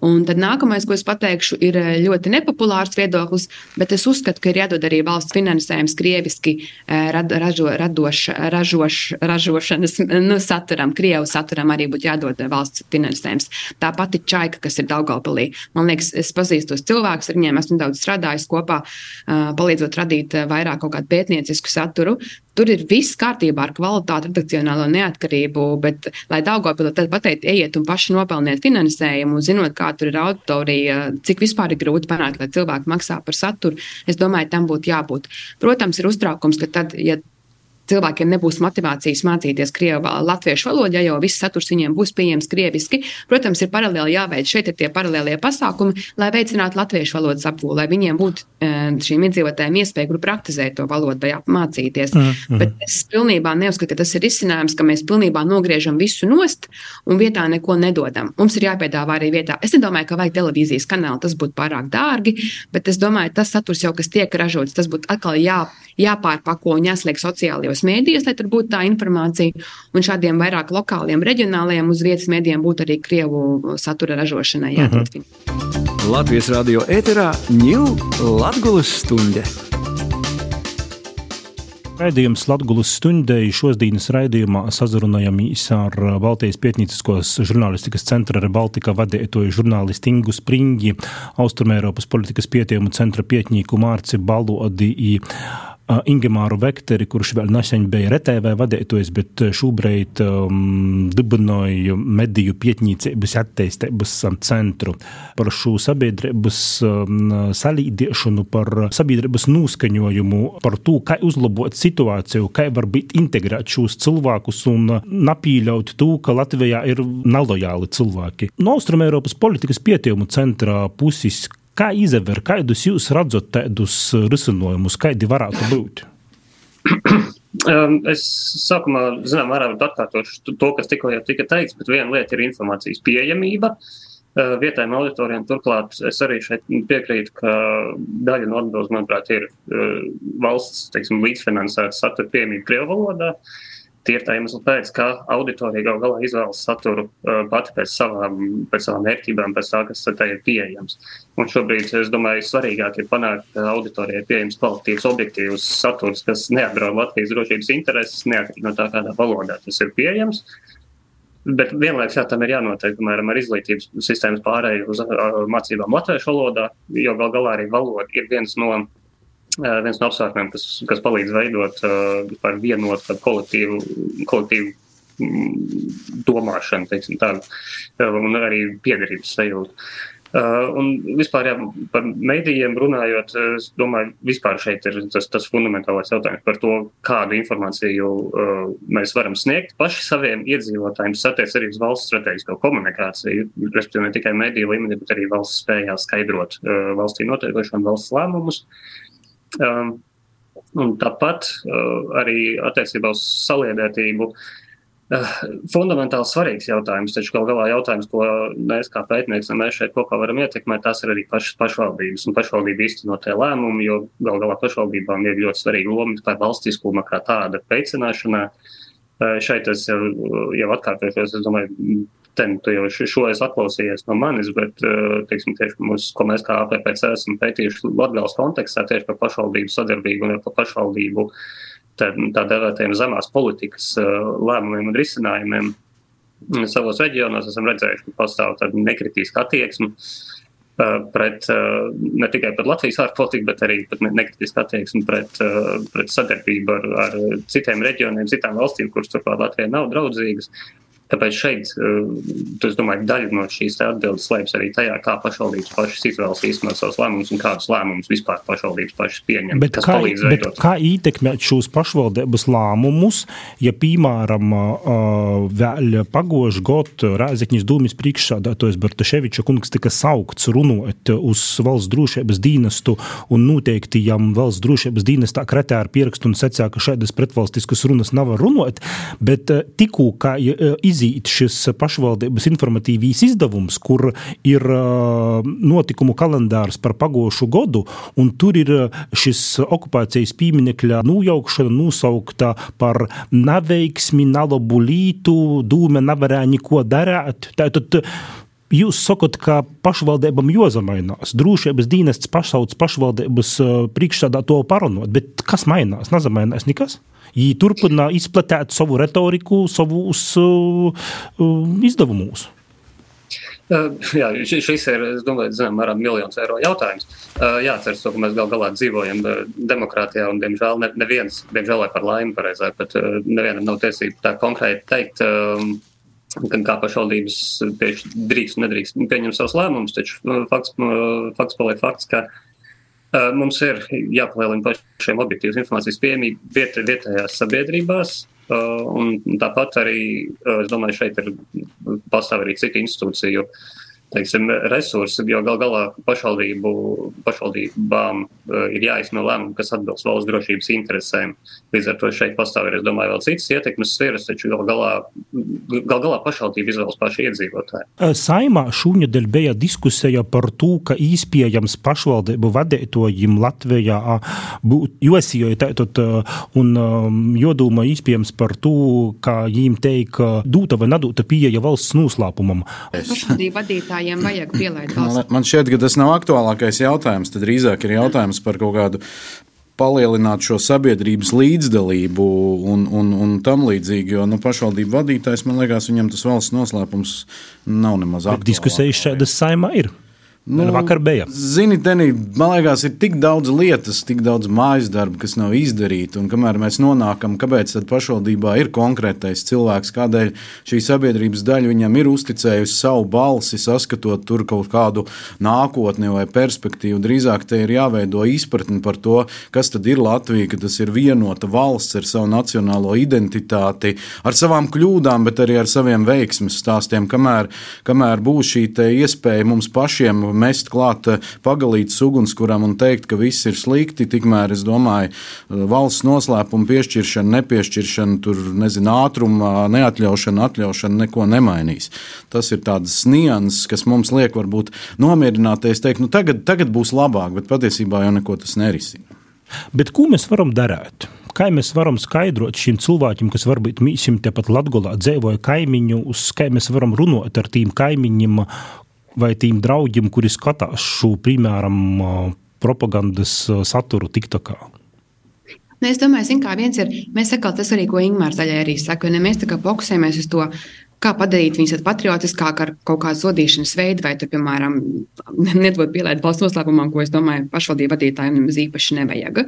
Un tad nākamais, ko es pateikšu, ir eh, ļoti nepopulārs viedoklis, bet es uzskatu, ka ir jādod arī valsts finansējums krieviski eh, ražo, radoš, ražoš, ražošanas nu, saturam, krievu saturam arī būtu jādod valsts finansējums. Tā pati čaika, kas ir Daugalpilī. Man liekas, es pazīstu tos cilvēkus, ar viņiem esmu daudz strādājis kopā, palīdzot radīt vairāk kaut kādu pētniecisku saturu. Tur ir viss kārtībā ar kvalitāti, redakcionālo neatkarību, bet, lai Daugopilī tad pateikt, ejiet un paši nopelniet finansējumu, zinot, kā tur ir auditorija, cik vispār ir grūti panākt, lai cilvēki maksā par saturu, es domāju, tam būtu jābūt. Protams, ir uztraukums, ka tad, ja cilvēkiem nebūs motivācijas mācīties krievu latviešu valodu, ja jau viss saturs viņiem būs pieejams krieviski. Protams, ir paralēli jāveic šeit ir tie paralēlie pasākumi, lai veicinātu latviešu valodas apgūli, lai viņiem būtu e, šīm iedzīvotājiem iespēja, kur praktizēt to valodu vai mācīties. Mm -hmm. Bet es pilnībā neuzskatu, ka tas ir izcinājums, ka mēs pilnībā nogriežam visu nost un vietā neko nedodam. Mums ir jāpiedāvā arī vietā. Es nedomāju, ka vajag televīzijas kanālu, tas būtu pārāk dārgi, bet es domāju, tas saturs jau, kas tiek ražots, tas būtu atkal jā, jāpārpako un jāsliek sociālajos sociālajos mēdījos, lai tur būtu tā informācija. Un šādiem vairāk lokāliem, reģionāliem uz vietas mēdījiem būtu arī krievu satura ražošanai jādod. Uh -huh. Latvijas radio ēterā ņūl Latgulas stunde. Raidījums Latvijas stundai šodienas raidījumā sazrunājamies ar Baltijas pietnīciskos žurnālistikas centra Rebaltika vadītoju žurnālistu Ingu Springi, Austrumēropas politikas pētījumu centra pietņīku Mārci Balodi Ingemāru Vekteri, kurš vēl nesen bija RTV vadītājs, bet šobrīd um, dibināja mediju pietņīcības attīstības centru par šo sabiedrības um, salīdiešanu, par sabiedrības noskaņojumu, par to, kā uzlabot situāciju, kā var būt integrēt šos cilvēkus un napīļaut to, ka Latvijā ir nelojāli cilvēki. No Austrumēropas politikas pētījumu centra puses, Kā izver, kādus jūs redzat tādus risinājumus, kādi varētu būt? Um, es sākumā, zinām, mērā atkārtošu to, kas tikko jau tika teikts, bet viena lieta ir informācijas pieejamība. Uh, vietējiem auditoriem turklāt es arī šeit piekrītu, ka daļa no atbildes, manuprāt, ir uh, valsts teiksim, līdzfinansēta satura pieejamība Krievu valodā. Uh, Tie ir tā iemesla pēc, ka auditorija gal galā izvēlas saturu uh, pati pēc savām, pēc savām vērtībām, pēc tā, kas tai ir pieejams. Un šobrīd, es domāju, svarīgāk ir panākt, ka auditorijai pieejams kvalitatīvs, objektīvs saturs, kas neapdraud Latvijas drošības intereses, neatkarīgi no tā, kādā valodā tas ir pieejams. Bet vienlaikus jā, tam ir jānotiek piemēram, ar izglītības sistēmas pārēju uz uh, mācībām latviešu valodā, jo gal galā arī valoda ir viens no viens no apsvērumiem, kas, kas palīdz veidot uh, vienotu kolektīvu, kolektīvu mm, domāšanu, teiksim, tādu, un arī piederības sajūtu. Uh, un vispār jā, par medijiem runājot, es domāju, vispār šeit ir tas, tas fundamentālais jautājums par to, kādu informāciju uh, mēs varam sniegt paši saviem iedzīvotājiem. Tas attiec arī uz valsts strateģisko komunikāciju, respektīvi ne tikai mediju līmenī, bet arī valsts spējā skaidrot uh, valstī notiekošanu valsts lēmumus. Uh, Um, un tāpat uh, arī attiecībā uz saliedētību. Uh, fundamentāli svarīgs jautājums, taču gal galā jautājums, ko mēs kā pētnieki, mēs šeit kopā varam ietekmēt, tās ir arī pašas pašvaldības un pašvaldību īstenotie lēmumi, jo gal galā pašvaldībām ir ļoti svarīga loma tā valstiskuma kā tāda veicināšanā. Uh, šeit es jau, jau atkārtošos, es domāju, ten, tu jau šo esi atklausījies no manis, bet eh, teiksim, tieši mums, ko mēs kā APPC esam pētījuši Latvijas kontekstā tieši par pašvaldību sadarbību un par pašvaldību tā, tā devētajiem zemās politikas eh, lēmumiem un risinājumiem. Savos reģionos esam redzējuši, ka pastāv tāda nekritiska attieksme eh, pret ne tikai pret Latvijas ārpolitiku, bet arī nekritiska attieksme pret, pret sadarbību ar, ar citiem reģioniem, citām valstīm, kuras turklāt Latvijai nav draudzīgas. Tāpēc šeit, eh, es domāju, daļa no šīs atbildes slēpjas arī tajā, kā pašvaldības pašas izvēlas īstenot savus lēmumus un kādus lēmumus vispār pašvaldības pašas pieņem. Bet kā, bet kā ietekmēt šos pašvaldības lēmumus, ja, piemēram, vēl pagošu gadu Rēzekņas dūmis priekšsādātājs Bartaševiča kungs tika saukts runot uz valsts drošības dienestu un noteikti jam valsts drošības dienestā kretē ar pierakstu un secā, ka šādas pretvalstiskas runas nav runot, bet tikko, kā iz iziet šis pašvaldības informatīvīs izdevums, kur ir notikumu kalendārs par pagošu gadu, un tur ir šis okupācijas pieminekļa nojaukšana nosaukta par neveiksmi, nalabu lītu, dūme nevarēja neko darīt. Tātad, Jūs sakat, ka pašvaldībām jāsamainās. Drošības dienests pašsauc pašvaldības priekšstādā to parunot, bet kas mainās? Nezamainās nekas. Viņi turpina izplatīt savu retoriku, savus uh, izdevumus. Jā, šis ir, es domāju, zinām, mērā miljons eiro jautājums. Jāatceras, ka mēs gal galā dzīvojam demokrātijā, un, diemžēl, ne, neviens, diemžēl vai par laimi pareizāk, bet nevienam nav tiesība tā konkrēti teikt, um, kā pašvaldības tieši drīkst un nedrīkst pieņemt savus lēmumus, taču fakts, fakts paliek fakts, ka uh, Mums ir jāpalielina pašiem objektīvas informācijas pieejamība viet, vietējās sabiedrībās. Un tāpat arī, es domāju, šeit ir pastāv arī citu institūciju teiksim, resursi, jo gal galā pašvaldību, pašvaldībām uh, ir jāizsno lēmumi, kas atbilst valsts drošības interesēm. Līdz ar to šeit pastāv arī, es domāju, vēl citas ietekmes sfēras, taču gal galā, gal galā pašvaldība izvēlas paši iedzīvotāji. Saimā šūņadēļ bija diskusija par to, ka īspējams pašvaldību vadītojiem Latvijā būtu josijoja tātad un jodomā īspējams par to, ka viņiem teik dūta vai nadūta pieeja valsts noslēpumam. Pašvaldību vadītāji vadītājiem vajag pielaist valsts? Man šķiet, ka tas nav aktuālākais jautājums. Tad drīzāk ir jautājums par kaut kādu palielināt šo sabiedrības līdzdalību un, un, un tam līdzīgi. Jo nu, pašvaldību vadītājs, man liekas, viņam tas valsts noslēpums nav nemaz aktuāls. Diskusijas šādas saimā ir. Nu, vakar bija. Zini, Denī, man liekas, ir tik daudz lietas, tik daudz mājas darba, kas nav izdarīta. Un kamēr mēs nonākam, kāpēc pašvaldībā ir konkrētais cilvēks, kādēļ šī sabiedrības daļa viņam ir uzticējusi savu balsi, saskatot tur kaut kādu nākotni vai perspektīvu. Drīzāk te ir jāveido izpratne par to, kas tad ir Latvija, ka tas ir vienota valsts ar savu nacionālo identitāti, ar savām kļūdām, bet arī ar saviem veiksmes stāstiem. Kamēr, kamēr būs šī iespēja mums pašiem mest klāt eh, pagalītas ugunskuram un teikt, ka viss ir slikti, tikmēr es domāju, eh, valsts noslēpuma piešķiršana, nepiešķiršana, tur nezinu, ātruma neatļaušana, atļaušana neko nemainīs. Tas ir tāds nianses, kas mums liek varbūt nomierināties, teikt, nu tagad, tagad būs labāk, bet patiesībā jau neko tas nerisina. Bet ko mēs varam darīt? Kā mēs varam skaidrot šiem cilvēkiem, kas varbūt mīsim tepat Latvijā, dzīvoja kaimiņus, kā mēs varam runāt ar tiem kaimiņiem, vai tiem draugiem, kuri skatās šo, piemēram, propagandas saturu TikTokā? Nu, es domāju, ka viens ir, mēs sakām, tas arī, ko Ingūna Zaļai arī saka, ja mēs tā kā fokusējamies uz to kā padarīt viņus patriotiskāk ar kaut kādu sodīšanas veidu, vai, tur, piemēram, nedod pielēt valsts noslēpumam, ko es domāju, pašvaldību vadītājiem nemaz īpaši nevajag.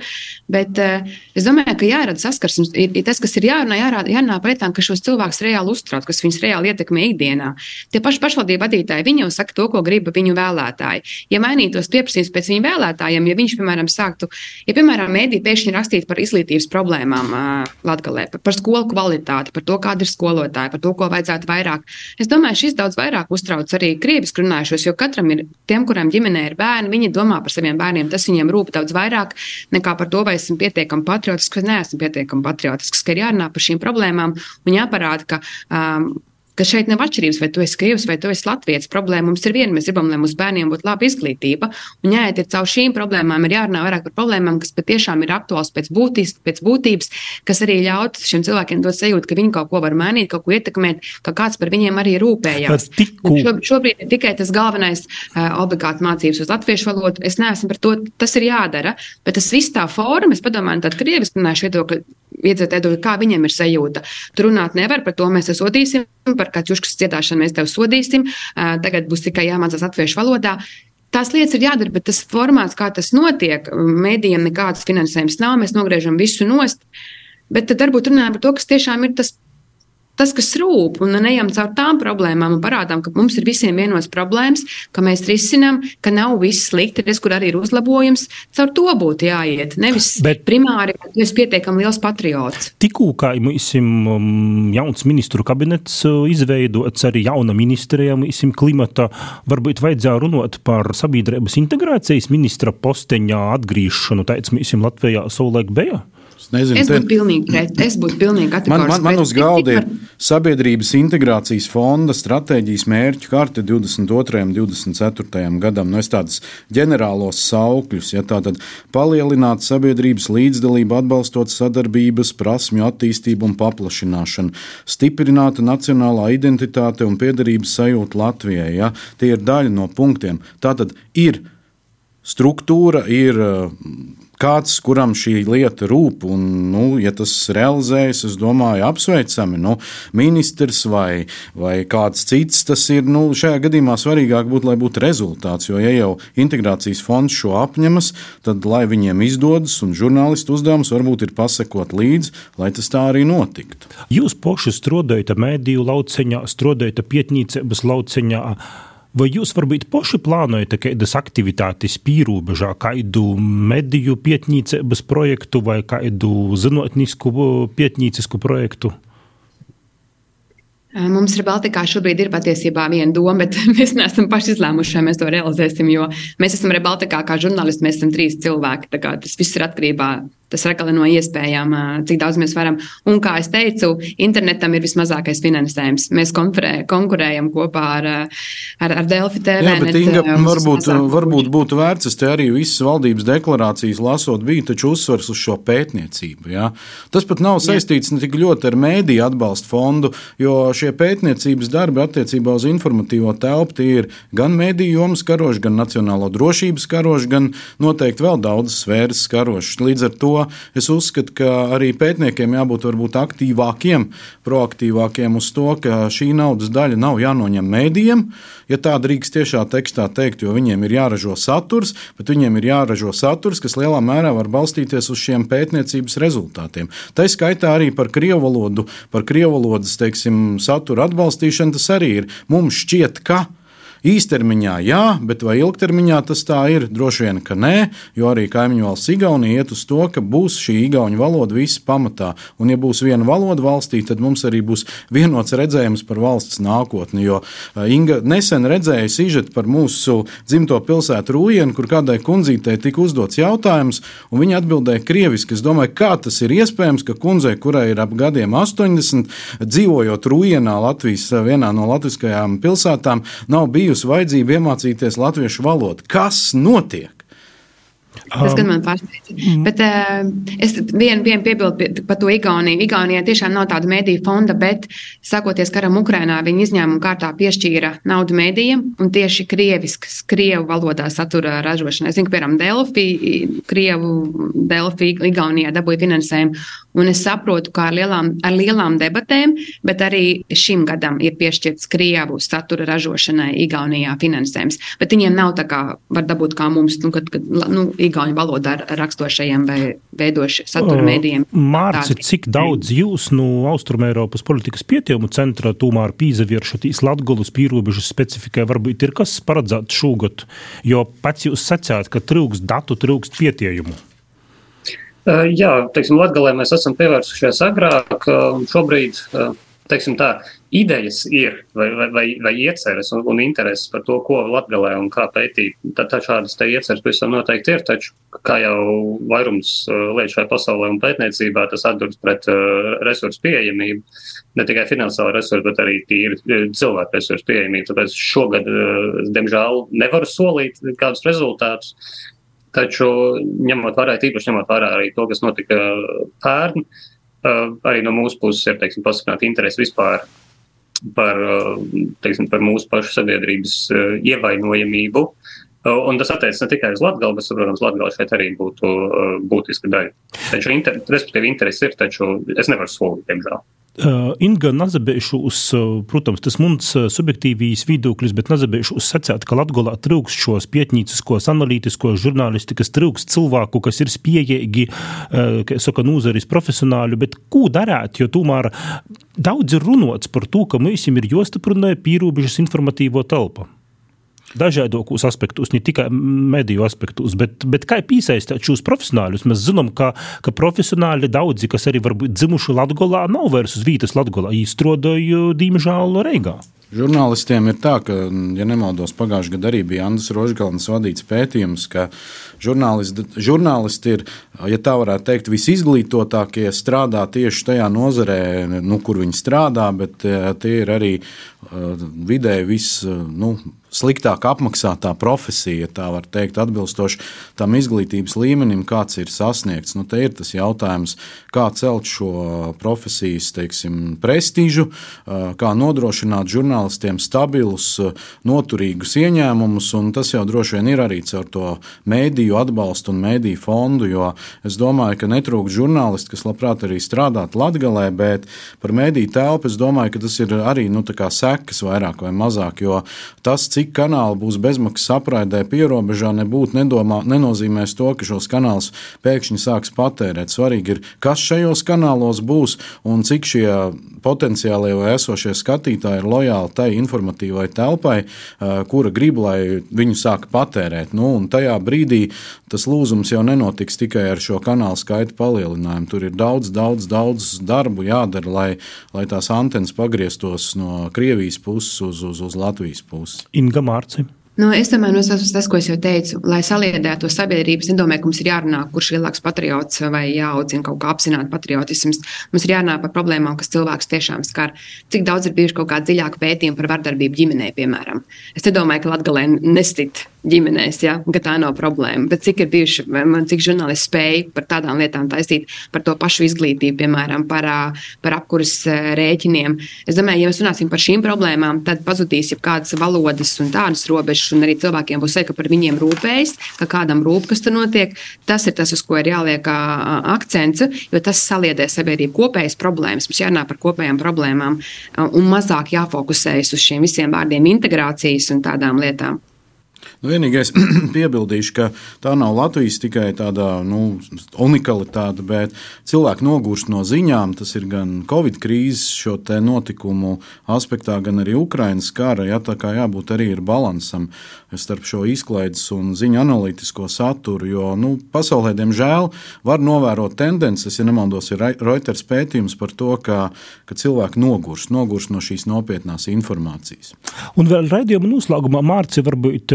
Bet uh, es domāju, ka jārada saskarsmes, ir, ir tas, kas ir jārunā, jārāda, jārunā par lietām, ka šos cilvēkus reāli uztrauc, kas viņus reāli ietekmē ikdienā. Tie paši pašvaldību vadītāji, viņi jau saka to, ko grib viņu vēlētāji. Ja mainītos pieprasījums pēc viņu vēlētājiem, ja viņš, piemēram, sāktu, ja, piemēram, mēdī pēkšņi rakstītu par izglītības problēmām uh, Latgalē, par, par skolu kvalitāti, par to, kāda ir skolotāja, par to, ko vajadzētu runāt vairāk. Es domāju, šis daudz vairāk uztrauc arī krieviski runājušos, jo katram ir tiem, kuriem ģimenē ir bērni, viņi domā par saviem bērniem. Tas viņiem rūp daudz vairāk nekā par to, vai esmu pietiekami patriotisks vai neesmu pietiekami patriotisks, ka ir jārunā par šīm problēmām un jāparāda, ka. Um, ka šeit nav atšķirības, vai tu esi krievs vai tu esi latviečs. Problēma mums ir viena. Mēs gribam, lai mūsu bērniem būtu laba izglītība. Un jāiet caur šīm problēmām, ir jārunā vairāk par problēmām, kas patiešām ir aktuāls pēc, būtīs, pēc būtības, kas arī ļaut šiem cilvēkiem dot sajūtu, ka viņi kaut ko var mainīt, kaut ko ietekmēt, ka kāds par viņiem arī rūpējās. Šo, šobrīd ir tikai tas galvenais uh, obligāti mācības uz latviešu valodu. Es neesmu par to, tas ir jādara, bet tas viss tā forma, es padomāju, tad krieviski runāšu viedokli, iedzēt, kā viņiem ir sajūta. Tur runāt nevar par to, mēs sodīsim par kādu čuškas cietšanu mēs tevi sodīsim, tagad būs tikai jāmācās latviešu valodā. Tās lietas ir jādara, bet tas formāts, kā tas notiek, mēdījiem nekādas finansējums nav, mēs nogriežam visu nost. Bet tad varbūt runājam par to, kas tiešām ir tas tas, kas rūp, un neejam caur tām problēmām un parādām, ka mums ir visiem vienots problēmas, ka mēs risinām, ka nav viss slikti, res, kur arī ir uzlabojums. Caur to būtu jāiet. Nevis Bet, primāri, ka tu esi pietiekami liels patriots. Tikko kā um, jauns ministru kabinets uh, izveidots, arī jauna ministrija, mums klimata, varbūt vajadzēja runāt par sabiedrības integrācijas ministra posteņā atgriežanu, teica, mums Latvijā savulaik bija. Es, nezinu, es būtu pilnīgi pret. Es būtu pilnīgi kategoriski. Man, man, man uz galda ir Sabiedrības integrācijas fonda stratēģijas mērķu karte 22. un 24. gadam. Nu, es tādus ģenerālos saukļus, ja tā tad palielināt sabiedrības līdzdalību, atbalstot sadarbības, prasmju attīstību un paplašināšanu, stiprināta nacionālā identitāte un piederības sajūta Latvijai. Ja? Tie ir daļa no punktiem. Tā tad ir struktūra, ir kāds, kuram šī lieta rūp, un, nu, ja tas realizējas, es domāju, apsveicami. Nu, ministrs vai, vai kāds cits, tas ir nu, šajā gadījumā svarīgāk būtu, lai būtu rezultāts. Jo, ja jau integrācijas fonds šo apņemas, tad lai viņiem izdodas, un žurnālistu uzdevums varbūt ir pasakot līdzi, lai tas tā arī notiktu. Jūs paši strādājat mediju lauciņā, strādājat pietnīcības lauciņā. Vai jūs varbūt paši plānojat kādas aktivitātes pīrāžā, kādu mediju pietnīcības projektu vai kādu zinātnisku pietnīcisku projektu? Mums ir Baltikā šobrīd ir patiesībā viena doma, bet mēs neesam paši izlēmuši, vai mēs to realizēsim. Jo mēs esam arī Baltikā kā žurnālisti, mēs esam trīs cilvēki. Tas viss ir atkarībā tas rakali no iespējām, cik daudz mēs varam. Un, kā es teicu, internetam ir vismazākais finansējums. Mēs konkurē, konkurējam kopā ar, ar, ar Delfi TV. Jā, bet Inga, varbūt, varbūt būtu vērts, es te arī visas valdības deklarācijas lasot, bija taču uzsvers uz šo pētniecību. Jā. Tas pat nav saistīts ne tik ļoti ar mēdīju atbalstu fondu, jo šie pētniecības darbi attiecībā uz informatīvo telpu ir gan mēdīju jomas karoši, gan nacionālo drošības karoši, gan noteikti vēl daudzas sfēras karoši. Līdz ar to es uzskatu, ka arī pētniekiem jābūt varbūt aktīvākiem, proaktīvākiem uz to, ka šī naudas daļa nav jānoņem mēdījiem, ja tā drīkst tiešā tekstā teikt, jo viņiem ir jāražo saturs, bet viņiem ir jāražo saturs, kas lielā mērā var balstīties uz šiem pētniecības rezultātiem. Tā skaitā arī par krievu valodu, par krievu valodas teiksim, satura atbalstīšanu tas arī ir. Mums šķiet, ka Īstermiņā jā, bet vai ilgtermiņā tas tā ir? Droši vien, ka nē, jo arī kaimiņu valsts Igaunija iet uz to, ka būs šī igauņu valoda viss pamatā. Un, ja būs viena valoda valstī, tad mums arī būs vienots redzējums par valsts nākotni. Jo Inga nesen redzēja sižetu par mūsu dzimto pilsētu Rūjienu, kur kādai kundzītei tika uzdots jautājums, un viņa atbildēja krieviski. Es domāju, kā tas ir iespējams, ka kundzei, kurai ir ap gadiem 80, dzīvojot Rūjienā, Latvijas vienā no latviskajām pilsētām, nav bijusi bijusi vajadzība iemācīties latviešu valodu. Kas notiek? Tas gan man pārsteidza. Mm. Bet uh, es vienu vien piebildu par to Igauniju. Igaunijā tiešām nav tāda mediju fonda, bet sākoties karam Ukrainā, viņi izņēmuma kārtā piešķīra naudu medijiem un tieši krieviskas, krievu valodā satura ražošanai. Es zinu, ka, piemēram, Delfi, Krievu Delfi Igaunijā dabūja finansējumu. Un es saprotu, ka ar lielām, ar lielām debatēm, bet arī šim gadam ir piešķirts Krievu satura ražošanai Igaunijā finansējums. Bet viņiem nav tā kā var dabūt kā mums, nu, kad, kad nu, Igauņu valodā rakstošajiem vai veidošiem satura mēdījiem. Mārci, cik daudz jūs no Austrumēropas politikas pietījumu centra tomēr pīzavieršatīs Latgolus pīrobežas specifikai varbūt ir kas paredzēts šogad, jo pats jūs sacījāt, ka trūks datu, trūks pietījumu. Jā, teiksim, Latvijā mēs esam pievērsušies agrāk. Šobrīd teiksim, tā, idejas ir, vai, vai, vai, vai ieceres un, un intereses par to, ko Latvijā un kā pētīt. Tad tā šādas ieceres pavisam noteikti ir. Taču, kā jau vairums lietu šajā pasaulē un pētniecībā, tas atduras pret uh, resursu pieejamību. Ne tikai finansiālo resursu, bet arī tīri cilvēku resursu pieejamību. Tāpēc šogad, uh, diemžēl, nevaru solīt kādus rezultātus. Taču, ņemot vērā, tīpaši ņemot vērā arī to, kas notika pērn, arī no mūsu puses ir pastiprināta interese vispār par, teiksim, par mūsu pašu sabiedrības ievainojamību. Un tas attiecas ne tikai uz Latviju, bet, protams, Latvijā šeit arī būtu būtiska daļa. Taču, inter, respektīvi, interesi ir, taču es nevaru solīt, diemžēl. Inga nazabēšu protams, tas mums subjektīvīs viedoklis, bet nazabēšu sacēt, ka Latgolā trūks šos pietnīciskos, analītiskos žurnālistikas, trūks cilvēku, kas ir uh, kā saka, nūzaris profesionāļu, bet ko darāt, jo tomēr daudz ir runots par to, ka mums ir jostiprina pīrūbežas informatīvo telpu dažādos aspektos, ne tikai mediju aspektos, bet, bet kā piesaistīt šos profesionāļus. Mēs zinām, ka, ka profesionāļi daudzi, kas arī varbūt dzimuši Latvijā, nav vairs uz vietas Latvijā, īstrodoju, diemžēl, Reigā. Žurnālistiem ir tā, ka, ja nemaldos, pagājušajā gadā arī bija Andris Rožgalns vadīts pētījums, ka žurnālisti, žurnālisti ir, ja tā varētu teikt, visizglītotākie strādā tieši tajā nozarē, nu, kur viņi strādā, bet eh, tie ir arī uh, vidēji vis. Uh, nu, sliktāk apmaksātā profesija, tā var teikt, atbilstoši tam izglītības līmenim, kāds ir sasniegts. Nu, te ir tas jautājums, kā celt šo profesijas teiksim, prestižu, kā nodrošināt žurnālistiem stabilus, noturīgus ieņēmumus, un tas jau droši vien ir arī caur to mēdīju atbalstu un mēdīju fondu, jo es domāju, ka netrūks žurnālisti, kas labprāt arī strādātu Latgalē, bet par mēdīju telpu es domāju, ka tas ir arī nu, sekas vairāk vai mazāk, jo tas, cik cik kanāli būs bezmaksas apraidē pierobežā, nebūtu nedomā, nenozīmēs to, ka šos kanālus pēkšņi sāks patērēt. Svarīgi ir, kas šajos kanālos būs un cik šie potenciālie vai esošie skatītāji ir lojāli tai informatīvai telpai, kura grib, lai viņu sāk patērēt. Nu, tajā brīdī tas lūzums jau nenotiks tikai ar šo kanālu skaitu palielinājumu. Tur ir daudz, daudz, daudz darbu jādara, lai, lai tās antenas pagrieztos no Krievijas puses uz, uz, uz Latvijas pusi. Inga Mārci. Nu, es domāju, tas, tas, ko es jau teicu, lai saliedētu sabiedrību, es nedomāju, ka mums ir jārunā, kurš ir lielāks patriots vai jāaudzina kaut kā apzināti patriotisms. Mums ir jārunā par problēmām, kas cilvēks tiešām skar. Cik daudz ir bijuši kaut kādi dziļāki pētījumi par vardarbību ģimenē, piemēram. Es nedomāju, ka Latvijā nestit ģimenēs, ja, ka tā nav problēma. Bet cik ir bijuši, man cik žurnālisti spēja par tādām lietām taisīt, par to pašu izglītību, piemēram, par, par apkuras rēķiniem. Es domāju, ja mēs runāsim par šīm problēmām, tad pazudīs jau kādas valodas un tādas robežas, un arī cilvēkiem būs seja, ka par viņiem rūpējas, ka kādam rūp, kas tur notiek. Tas ir tas, uz ko ir jāliek akcents, jo tas saliedē sabiedrību kopējas problēmas. Mums jārunā par kopējām problēmām un mazāk jāfokusējas uz šiem visiem vārdiem integrācijas un tādām lietām. Nu, vienīgais piebildīšu, ka tā nav Latvijas tikai tāda nu, unikalitāte, bet cilvēki nogurst no ziņām. Tas ir gan Covid krīzes šo notikumu aspektā, gan arī Ukraiņas kara. Ja, tā kā jābūt arī balansam starp šo izklaides un ziņu analītisko saturu. Jo nu, pasaulē, diemžēl, var novērot tendences, ja nemaldos, ir Reuters pētījums par to, ka, ka cilvēki nogurst, nogurst no šīs nopietnās informācijas. Un vēl raidījuma noslēgumā, Mārcis, varbūt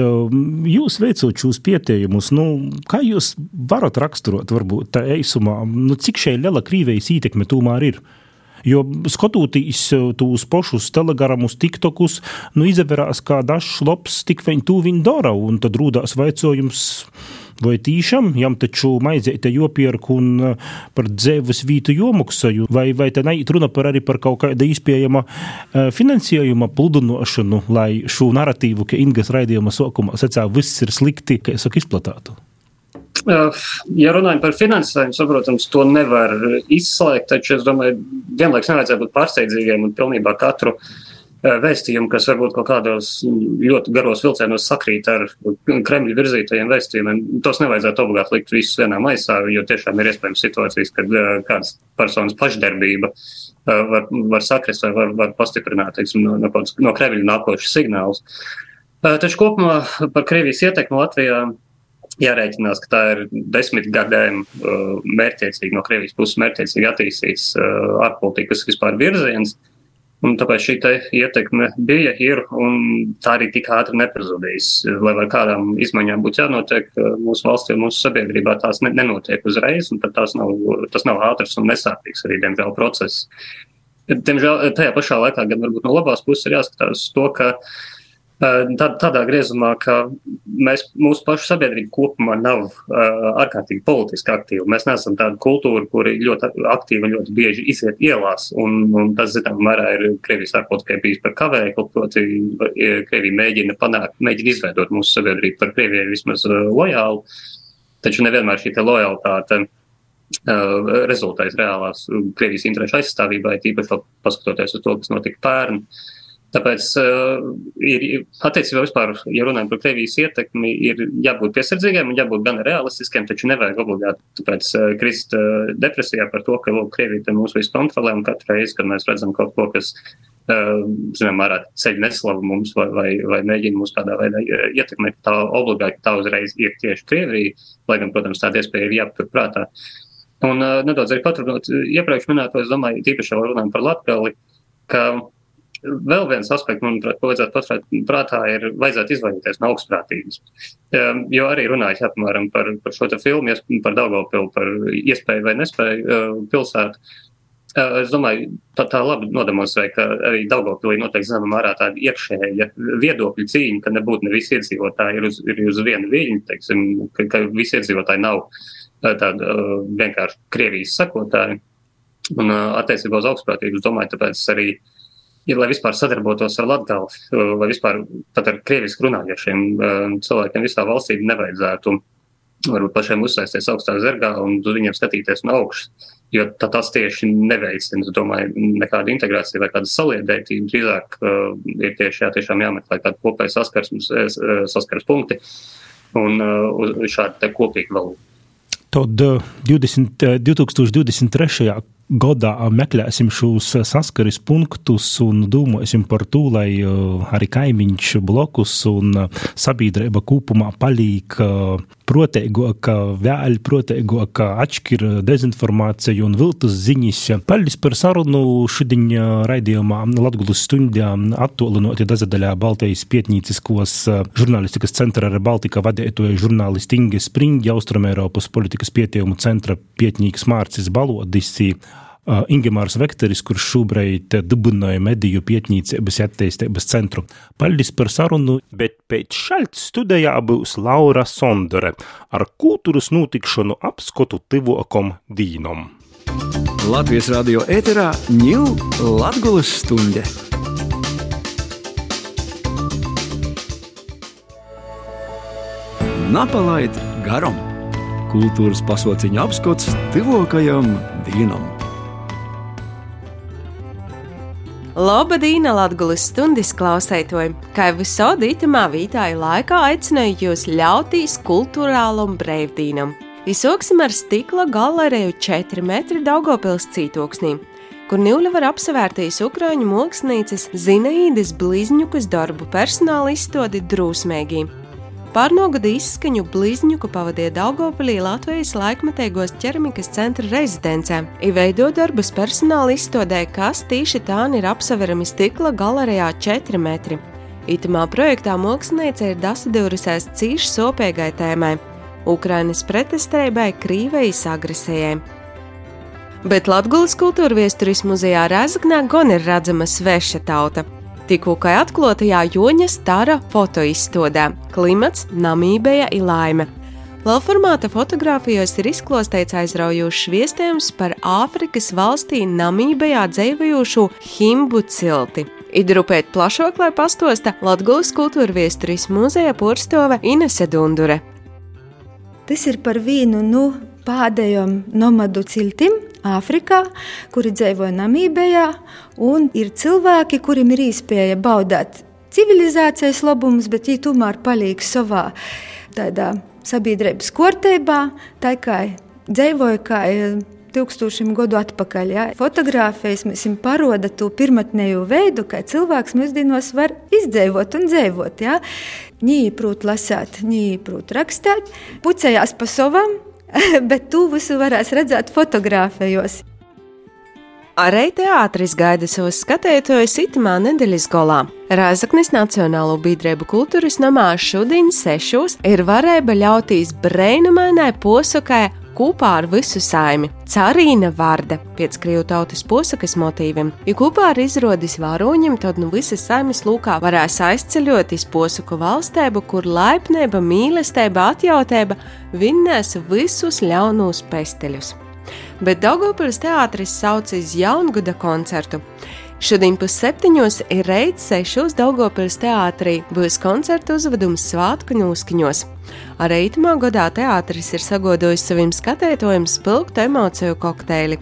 jūs veicot šos pētījumus, nu, kā jūs varat raksturot, varbūt tā eisumā, nu, cik šeit liela Krievijas ietekme tomēr ir? Jo skatoties tos pašus telegramus, tiktokus, nu, izvērās, kā dažs lops tik viņi to viņi dara, un tad rūdās vaicojums. Vai tīšām jām taču maizēta jopierk un par dzīves vītu jomaksaju, vai, vai te neiet runa par arī par kaut kāda izpējama finansējuma pludinošanu, lai šo narratīvu, ka Ingas raidījuma sokumā sacā viss ir slikti, ka es saku izplatātu? Ja runājam par finansējumu, saprotams, to nevar izslēgt, taču es domāju, vienlaiks nevajadzētu būt pārsteidzīgiem un pilnībā katru vēstījumu, kas varbūt kaut kādos ļoti garos vilcienos sakrīt ar Kremļa virzītajiem vēstījumiem, tos nevajadzētu obligāti likt visus vienā maisā, jo tiešām ir iespējams situācijas, kad kādas personas pašdarbība var, var sakrist vai var, var pastiprināt teiksim, no, no, no Kremļa nākošas signālus. Taču kopumā par Krievijas ietekmi Latvijā jārēķinās, ka tā ir desmit gadiem uh, mērķiecīgi no Krievijas puses mērķiecīgi attīstīts uh, ārpolitikas vispār virziens. Un tāpēc šī ietekme bija, ir un tā arī tik ātri nepazudīs. Lai ar kādām izmaiņām būtu jānotiek uh, mūsu valstī mūsu sabiedrībā, tās ne, nenotiek uzreiz, un tas nav, tas nav ātrs un nesāpīgs arī, diemžēl, process. Diemžēl tajā pašā laikā gan varbūt no labās puses ir jāskatās to, ka uh, Tā, tādā griezumā, ka mēs, mūsu pašu sabiedrība kopumā nav uh, ārkārtīgi politiski aktīva. Mēs neesam tāda kultūra, kuri ļoti aktīvi un ļoti bieži iziet ielās. Un, un tas, zinām, mērā ir Krievijas ārpolitikai bijis par kavēkli, proti, Krievija mēģina panākt, mēģina izveidot mūsu sabiedrību par Krievijai vismaz uh, lojālu, taču nevienmēr šī lojalitāte. Uh, rezultējas reālās Krievijas interešu aizstāvībai, tīpaši paskatoties uz to, kas notika pērn. Uh, Tāpēc uh, ir attiecībā vispār, ja runājam par Krievijas ietekmi, ir jābūt piesardzīgiem un jābūt gan realistiskiem, taču nevajag obligāti tāpēc uh, krist uh, depresijā par to, ka lūk, Krievija te mūs visu kontrolē un katru reizi, kad mēs redzam kaut ko, kas, uh, zinām, mērā ceļ neslavu mums vai, vai, vai mēģina mūs kādā veidā ietekmēt, tā obligāti tā uzreiz ir tieši Krievija, lai gan, protams, tāda iespēja ir jāpatur prātā. Un uh, nedaudz arī paturpinot iepriekš minēto, es domāju, tīpaši jau runājam par Latgali, ka Vēl viens aspekts, manuprāt, ko vajadzētu paturēt prātā, ir vajadzētu izvairīties no augstprātības. Um, jo arī runājot apmēram par, par šo filmu, par Daugopilu, par iespēju vai nespēju uh, pilsētu. Uh, es domāju, tā, tā labi nodemonstrē, ka arī Daugopilī noteikti zināmā mērā tāda iekšēja viedokļu cīņa, ka nebūtu ne visi iedzīvotāji ir uz, ir uz vienu viļņu, teiksim, ka, ka visi iedzīvotāji nav uh, tādi uh, vienkārši Krievijas sekotāji. Un uh, attiecībā uz augstprātību, es domāju, tāpēc arī uh, ir, lai vispār sadarbotos ar Latviju, vai vispār pat ar krievisku runājošiem cilvēkiem visā valstī nevajadzētu varbūt pašiem uzsēsties augstā zergā un uz viņiem skatīties no augšas. Jo tas tieši neveicina, es domāju, nekādu integrāciju vai kādu saliedētību. Drīzāk uh, ir tieši jā, tiešām jāmeklē kādi kopēji saskarsmes, saskars punkti un uh, uz šādu kopīgu valodu. Tad 20, 2023 gadā meklēsim šos saskares punktus un domāsim par to, lai arī kaimiņš blokus un sabiedrība kopumā palīk protēgāka, vēl protēgāka, atšķir dezinformāciju un viltus ziņas. Paldies par sarunu šodien raidījumā Latgulas stundā attolinot dažadaļā Baltijas pietnīciskos žurnālistikas centra ar Baltika vadētoja žurnālisti Inge Springi, Austrumēropas politikas pietījumu centra pietnīgs Mārcis Balodis. Ingemārs Vektoris, kurš šobrīd dibināja mediju pietnīcības attīstības centru. Paldies par sarunu, bet pēc šalts studijā būs Laura Sondore ar kultūras notikšanu apskatu tivokam dīnom. Latvijas radio ēterā ņūl Latgulas stunde. Napalaid garam! Kultūras pasauciņa apskats tuvākajam dienam! Labadīna Latvijas stundas klausētoji! Kā visādi itamā vītāja laikā aicināju jūs ļautīs kultūrālam brīvdīnam. Izsāksim ar stikla galeriju 4 metru Daugopils cītoksnī, kur Nīļa var apsevērtīs Ukrāņu mākslinieces Zinaīdas Blizņukas darbu personāla izstādi drūsmīgi. Pārnogada izskaņu blizņuku pavadīja Daugopilī Latvijas laikmatīgos ķeramikas centra rezidencē, izveidot darbus personāla izstādē, kas tīši tā ir apseverami stikla galerijā 4 metri. Itamā projektā mākslinieca ir dasadūrusies cīši sopīgai tēmai - Ukrainas pretestēbai Krīvejas agresijai. Bet Latvijas kultūra viesturis muzejā Rēzaknē gan ir redzama sveša tauta tikko atklātajā Joņa Stara fotoizstādē Klimats, Namībija ir laime. Lielformāta fotografijos ir izklāstīts aizraujošs viestījums par Āfrikas valstī Namībijā dzīvojošu Himbu cilti. Idrupēt plašāk, lai pastosta Latvijas kultūra viesturis muzeja porstove Inese Dundure. Tas ir par vienu no pēdējiem nomadu ciltim, Āfrikā, kuri dzīvo Namībijā, un ir cilvēki, kuriem ir iespēja baudīt civilizācijas labumus, bet viņi tomēr paliek savā tādā sabiedrības kārtībā, tā kā dzīvoja kā tūkstošiem gadu atpakaļ. Ja. Fotogrāfijas mums parāda to pirmotnējo veidu, kā cilvēks mūsdienās var izdzīvot un dzīvot. Ja. Prot lasīt, prot rakstīt, pucējās pa savam, bet to visu varēs redzēt fotografijos. Arī teātris gaida savus skatītājus itamā nedēļas galā. Rāzaknis Nacionālo biedrību kultūras namā šodien sešos ir varēja ļautīs brēnumainai posakai kopā ar visu saimi. Carīna vārda pēc krievu tautas posakas motīviem, jo kopā ar izrodis vāroņiem tad nu visas saimes lūkā varēs aizceļot iz posaku valstēbu, kur laipnība, mīlestība, atjautība vinnēs visus ļaunos pesteļus. Bet Daugopils teātris sauc iz jaungada koncertu. Šodien pusseptiņos ir reids sešos Daugopils teātrī būs koncertu uzvedums svātku ņūskiņos. Ar eitamā godā teātris ir sagodojis saviem skatētojiem spilgtu emociju kokteili.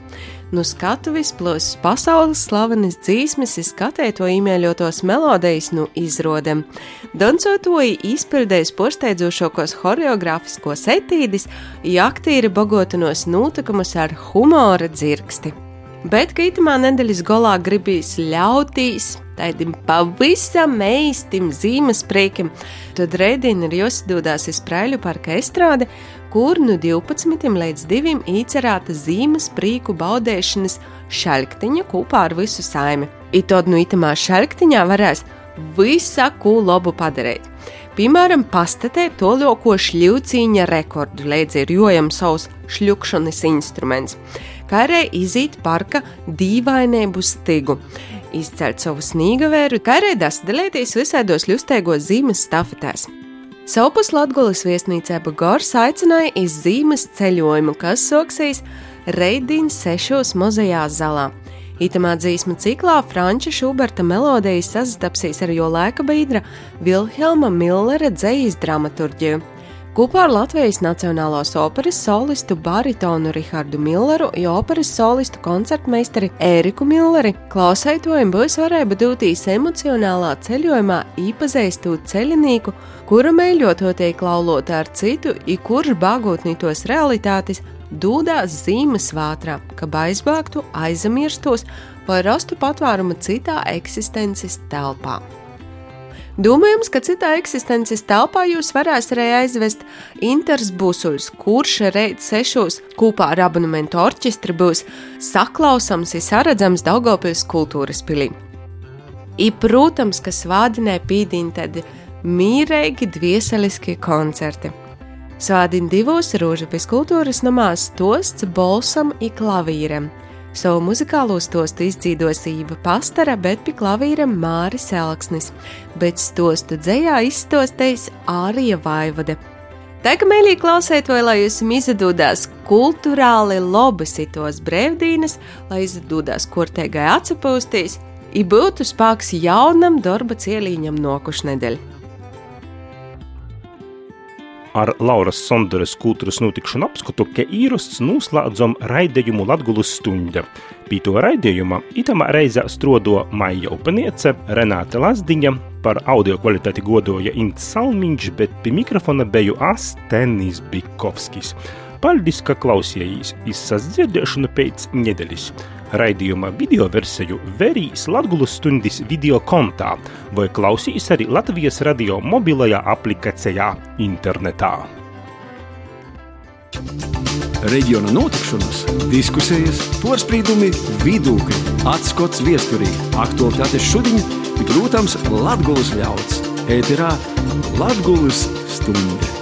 Nu skatuves plus pasaules slavenas dzīsmes ir skatēto īmēļotos melodijas nu izrodem. Dancotoji izpildējis porsteidzošākos horeogrāfiskos etīdis, ja aktīri bogotinos notikumus ar humora dzirksti. Bet kaitamā nedēļas galā gribīs ļautīs tādam pavisam meistam zīmes priekim, tad rēdien ir jāsadodās uz Prēļu parka estrāde, kur no 12 līdz 2 īcerēta zīmes prieku baudēšanas šalktiņa kopā ar visu saimi. I tad no itamā šalktiņā varēs visu ko labu padarīt. Piemēram, pastatē to ļoko šļūcīņa rekordu, līdz ir jojam savus šļukšanas instruments kā arī iziet parka dīvainēbu stigu, izcelt savu snīgavēru, kā arī dasdelēties visādos ļustēgos zīmes stafetēs. Saupus Latgulas viesnīcē Bagors aicināja iz zīmes ceļojumu, kas soksīs Reidīnas sešos mozajā zalā. Itamā dzīsma ciklā Franča Šuberta melodijas sastapsīs ar jo laika biedra Vilhelma Millera dzējas dramaturģiju. Kopā ar Latvijas Nacionālās operas solistu baritonu Rihardu Milleru, jo operas solistu koncertmeistari Ēriku Milleri klausētojiem būs varēja dūtīs emocionālā ceļojumā īpazīstu ceļinīku, kura mēļototie klaulot ar citu, i kurš bagotnītos realitātes dūdās zīmes vātrā, ka aizbēgtu, aizmirstos vai rastu patvērumu citā eksistences telpā. Domājams, ka citā eksistences telpā jūs varēs arī aizvest Inters Busuļs, kurš reit sešos kopā ar abonementu orķestri būs saklausams un saredzams Daugopils kultūras pilī. I, protams, ka svādinē pīdīn tad mīrīgi dvieseliski koncerti. Svādin divos Rūžapis kultūras namās tosts bolsam i klavīrem – Savu muzikālo stostu izdzīdos Īva Pastara, bet pie klavīra Māris Elksnis, bet stostu dzējā izstostējis Ārija Vaivode. Tagad mēlī klausiet, vai lai jūs izdodās kultūrāli lobasitos brīvdienas, lai izdodās kortēgai atsapūstīs, i būtu spēks jaunam darba cielīņam nokušnedēļ ar Lauras Sonderes kultūras notikšanu apskatu, ka īrasts noslēdzam raidījumu Latgulas stunda. Pie to raidījuma itamā reizē strodo Maija Upaniece, Renāte Lazdiņa, par audio kvalitāti godoja Ints Salmiņš, bet pie mikrofona beju Astenis Bikovskis. Paldies, ka klausījāties izsas dzirdēšanu pēc nedēļas. Raidījuma video versiju verīs Latvijas stundas video kontā vai klausīs arī Latvijas radio mobilajā aplikācijā internetā. Reģiona notikšanas, diskusijas, porcelāna, vidūkļi, atskats viesturī, aktuālitātes šodien, protams, Latvijas ļauds. Ēterā Latvijas stundas.